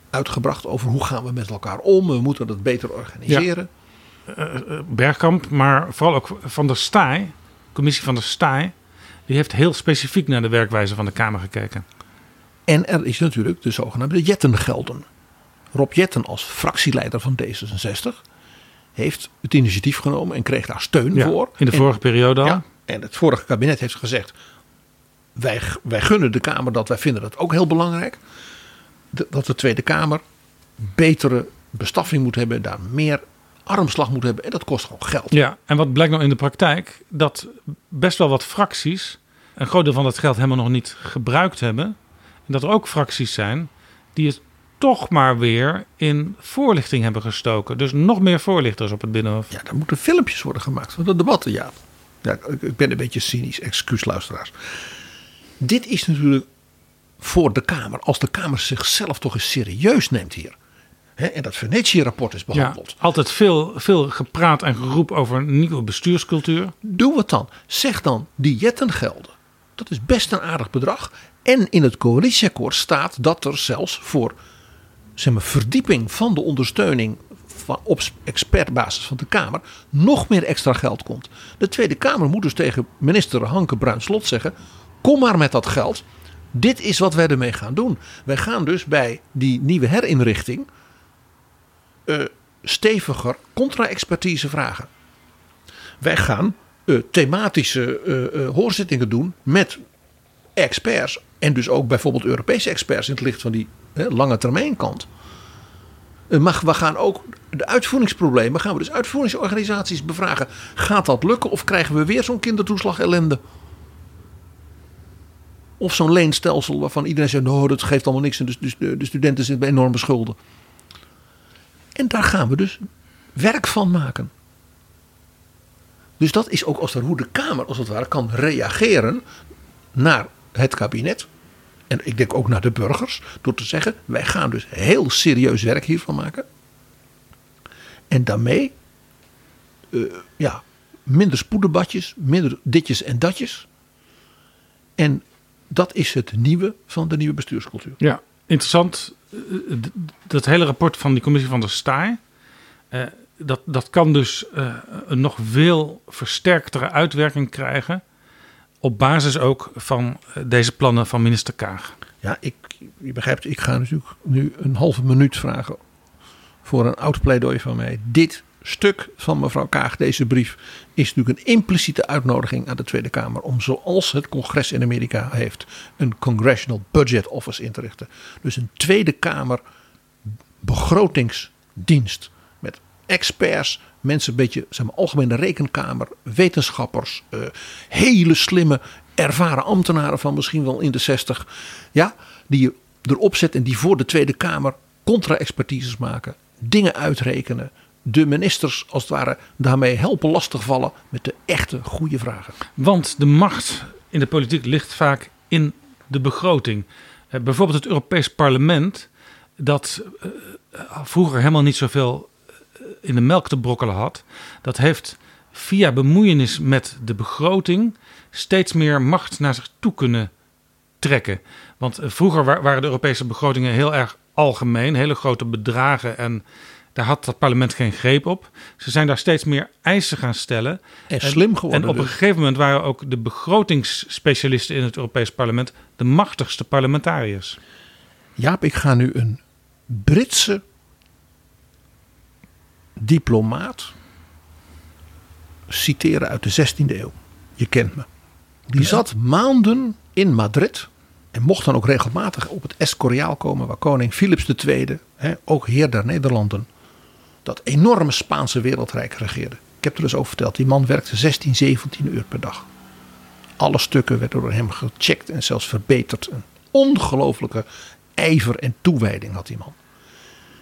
F: uitgebracht over hoe gaan we met elkaar om. We moeten het beter organiseren.
E: Bergkamp, maar vooral ook van der Staaij, commissie van der Staaij, die heeft heel specifiek naar de werkwijze van de Kamer gekeken.
F: En er is natuurlijk de zogenaamde Jettengelden. Rob Jetten als fractieleider van D66 heeft het initiatief genomen en kreeg daar steun
E: Ja,
F: voor.
E: in de
F: En-
E: vorige periode al.
F: Ja, en het vorige kabinet heeft gezegd: wij, wij gunnen de Kamer dat, wij vinden dat ook heel belangrijk. dat de Tweede Kamer betere bestaffing moet hebben, daar meer armslag moet hebben. En dat kost gewoon geld.
E: Ja, en wat blijkt nou in de praktijk? Dat best wel wat fracties een groot deel van dat geld helemaal nog niet gebruikt hebben. En dat er ook fracties zijn die het toch maar weer in voorlichting hebben gestoken. Dus nog meer voorlichters op het Binnenhof.
F: Ja, er moeten filmpjes worden gemaakt van de debatten, ja. ja ik- ik ben een beetje cynisch, excuus luisteraars. Dit is natuurlijk voor de Kamer, als de Kamer zichzelf toch eens serieus neemt hier. Hè, en dat Venetië-rapport is
E: Ja,
F: behandeld.
E: altijd veel, veel gepraat en geroep over een nieuwe bestuurscultuur.
F: Doe wat dan. Zeg dan die jettengelden. Dat is best een aardig bedrag. En in het coalitieakkoord staat dat er zelfs voor zeg maar, verdieping van de ondersteuning van, op expertbasis van de Kamer nog meer extra geld komt. De Tweede Kamer moet dus tegen minister Hanke Bruinslot zeggen: kom maar met dat geld. Dit is wat wij ermee gaan doen. Wij gaan dus bij die nieuwe herinrichting eh, steviger contra-expertise vragen. Wij gaan eh, thematische eh, hoorzittingen doen met experts. En dus ook bijvoorbeeld Europese experts in het licht van die lange termijn kant. Maar we gaan ook de uitvoeringsproblemen, gaan we dus uitvoeringsorganisaties bevragen. Gaat dat lukken of krijgen we weer zo'n kindertoeslag ellende? Of zo'n leenstelsel waarvan iedereen zegt, nou dat geeft allemaal niks. En dus, dus de, de studenten zitten bij enorme schulden. En daar gaan we dus werk van maken. Dus dat is ook als er hoe de Kamer als het ware kan reageren naar het kabinet. En ik denk ook naar de burgers. Door te zeggen, wij gaan dus heel serieus werk hiervan maken. En daarmee, eh, ja, minder spoeddebatjes, minder ditjes en datjes. En dat is het nieuwe van de nieuwe bestuurscultuur.
E: Ja, interessant. eh, Dat hele rapport van die commissie van der Staaij. eh, dat, dat kan dus eh, een nog veel versterktere uitwerking krijgen. Op basis ook van deze plannen van minister Kaag.
F: Ja, ik, je begrijpt, ik ga natuurlijk nu een halve minuut vragen voor een oud pleidooi van mij. Dit stuk van mevrouw Kaag, deze brief, is natuurlijk een impliciete uitnodiging aan de Tweede Kamer om zoals het congres in Amerika heeft, een Congressional Budget Office in te richten. Dus een Tweede Kamer begrotingsdienst met experts, mensen een beetje zeg maar, algemene rekenkamer, wetenschappers, eh, hele slimme, ervaren ambtenaren van misschien wel in de 60. Ja, die je erop zet en die voor de Tweede Kamer contra-expertises maken, dingen uitrekenen. De ministers als het ware daarmee helpen lastigvallen met de echte goede vragen.
E: Want de macht in de politiek ligt vaak in de begroting. Eh, bijvoorbeeld het Europees Parlement, dat eh, vroeger helemaal niet zoveel eh, in de melk te brokkelen had, dat heeft via bemoeienis met de begroting steeds meer macht naar zich toe kunnen trekken. Want eh, vroeger wa- waren de Europese begrotingen heel erg algemeen, hele grote bedragen en daar had dat parlement geen greep op. Ze zijn daar steeds meer eisen gaan stellen.
F: En slim geworden
E: En op een
F: dus.
E: gegeven moment waren ook de begrotingsspecialisten in het Europees Parlement de machtigste parlementariërs.
F: Jaap, ik ga nu een Britse diplomaat citeren uit de 16e eeuw. Je kent me. Die zat maanden in Madrid en mocht dan ook regelmatig op het Escoriaal komen waar koning Philips II, hè, ook heer der Nederlanden, dat enorme Spaanse wereldrijk regeerde. Ik heb er dus over verteld. Die man werkte 16, 17 uur per dag. Alle stukken werden door hem gecheckt en zelfs verbeterd. Een ongelooflijke ijver en toewijding had die man.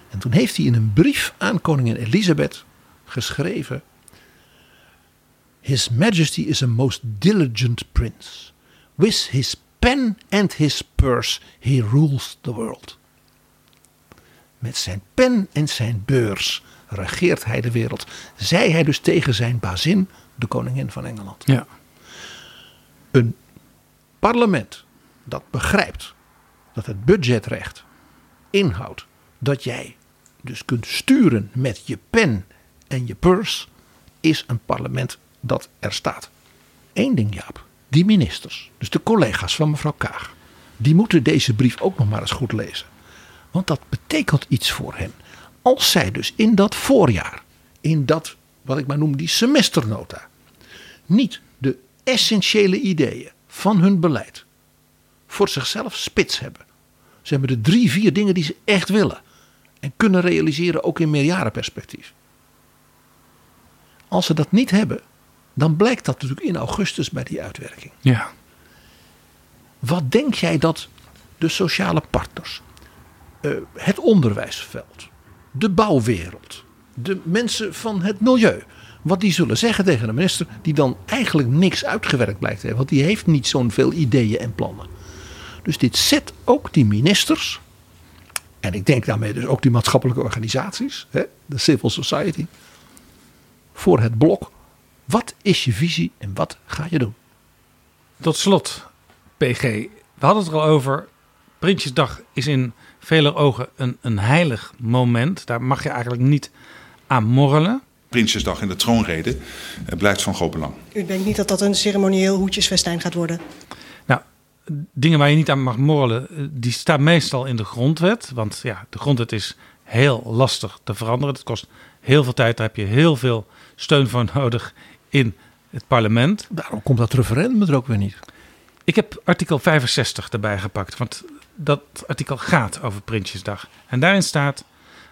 F: En toen heeft hij in een brief aan koningin Elisabeth geschreven: His Majesty is a most diligent prince. With his pen and his purse he rules the world. Met zijn pen en zijn beurs regeert hij de wereld. Zei hij dus tegen zijn bazin, de koningin van Engeland
E: Ja.
F: een parlement dat begrijpt dat het budgetrecht inhoudt dat jij dus kunt sturen met je pen en je purse, is een parlement dat er staat. Eén ding, Jaap. Die ministers, dus de collega's van mevrouw Kaag, die moeten deze brief ook nog maar eens goed lezen. Want dat betekent iets voor hen. Als zij dus in dat voorjaar, in dat wat ik maar noem die semesternota, niet de essentiële ideeën van hun beleid voor zichzelf spits hebben. Ze hebben de drie, vier dingen die ze echt willen. En kunnen realiseren ook in meerjarenperspectief. Als ze dat niet hebben, dan blijkt dat natuurlijk in augustus bij die uitwerking.
E: Ja.
F: Wat denk jij dat de sociale partners, eh, het onderwijsveld, de bouwwereld, de mensen van het milieu, wat die zullen zeggen tegen de minister, die dan eigenlijk niks uitgewerkt blijkt te hebben, want die heeft niet zo'n veel ideeën en plannen. Dus dit zet ook die ministers, en ik denk daarmee dus ook die maatschappelijke organisaties, hè, de civil society, voor het blok. Wat is je visie en wat ga je doen?
E: Tot slot, PG. We hadden het er al over. Prinsjesdag is in vele ogen een, een heilig moment. Daar mag je eigenlijk niet aan morrelen.
C: Prinsjesdag en de troonrede eh, blijft van groot belang.
B: U denkt niet dat dat een ceremonieel hoedjesfestijn gaat worden?
E: Nou, dingen waar je niet aan mag morrelen, eh, die staan meestal in de grondwet. Want ja, de grondwet is heel lastig te veranderen. Het kost heel veel tijd. Daar heb je heel veel steun voor nodig in het parlement.
F: Daarom komt dat referendum er ook weer niet.
E: Ik heb artikel 65 erbij gepakt, want dat artikel gaat over Prinsjesdag. En daarin staat: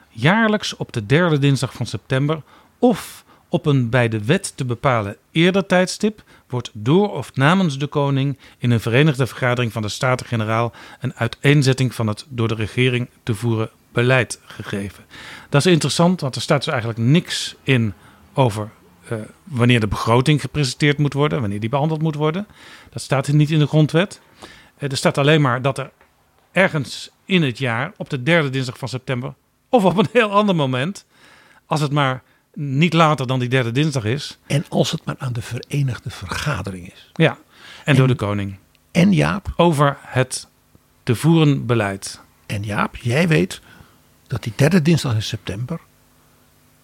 E: jaarlijks op de derde dinsdag van september of op een bij de wet te bepalen eerder tijdstip wordt door of namens de koning in een verenigde vergadering van de Staten-Generaal een uiteenzetting van het door de regering te voeren beleid gegeven. Dat is interessant, want er staat dus eigenlijk niks in over eh, wanneer de begroting gepresenteerd moet worden, wanneer die behandeld moet worden. Dat staat niet in de grondwet. Eh, er staat alleen maar dat er ergens in het jaar, op de derde dinsdag van september, of op een heel ander moment, als het maar niet later dan die derde dinsdag is,
F: En als het maar aan de Verenigde Vergadering is.
E: ja, en door de koning,
F: En Jaap,
E: over het te voeren beleid.
F: en Jaap, jij weet dat die derde dinsdag in september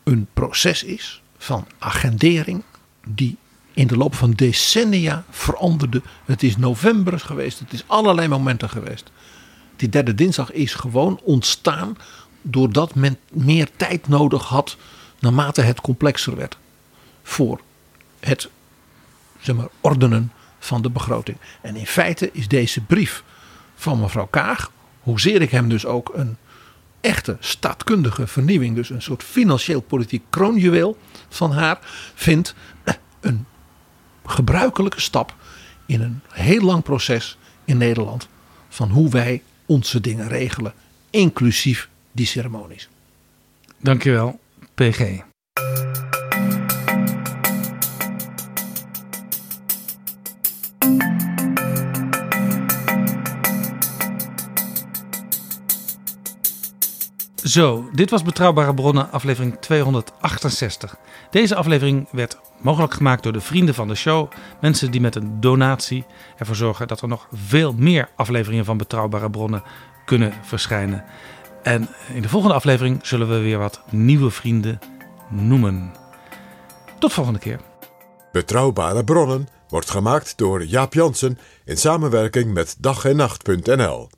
F: een proces is van agendering die in de loop van decennia veranderde. Het is november geweest, het is allerlei momenten geweest. Die derde dinsdag is gewoon ontstaan doordat men meer tijd nodig had naarmate het complexer werd voor het zeg maar, ordenen van de begroting. En in feite is deze brief van mevrouw Kaag, hoezeer ik hem dus ook een echte staatkundige vernieuwing, dus een soort financieel politiek kroonjuweel van haar, vindt eh, een gebruikelijke stap in een heel lang proces in Nederland van hoe wij onze dingen regelen, inclusief die ceremonies.
E: Dankjewel, PG. Zo, dit was Betrouwbare Bronnen, aflevering 268. Deze aflevering werd mogelijk gemaakt door de vrienden van de show. Mensen die met een donatie ervoor zorgen dat er nog veel meer afleveringen van Betrouwbare Bronnen kunnen verschijnen. En in de volgende aflevering zullen we weer wat nieuwe vrienden noemen. Tot volgende keer.
D: Betrouwbare bronnen wordt gemaakt door Jaap Jansen in samenwerking met dag en nacht.nl.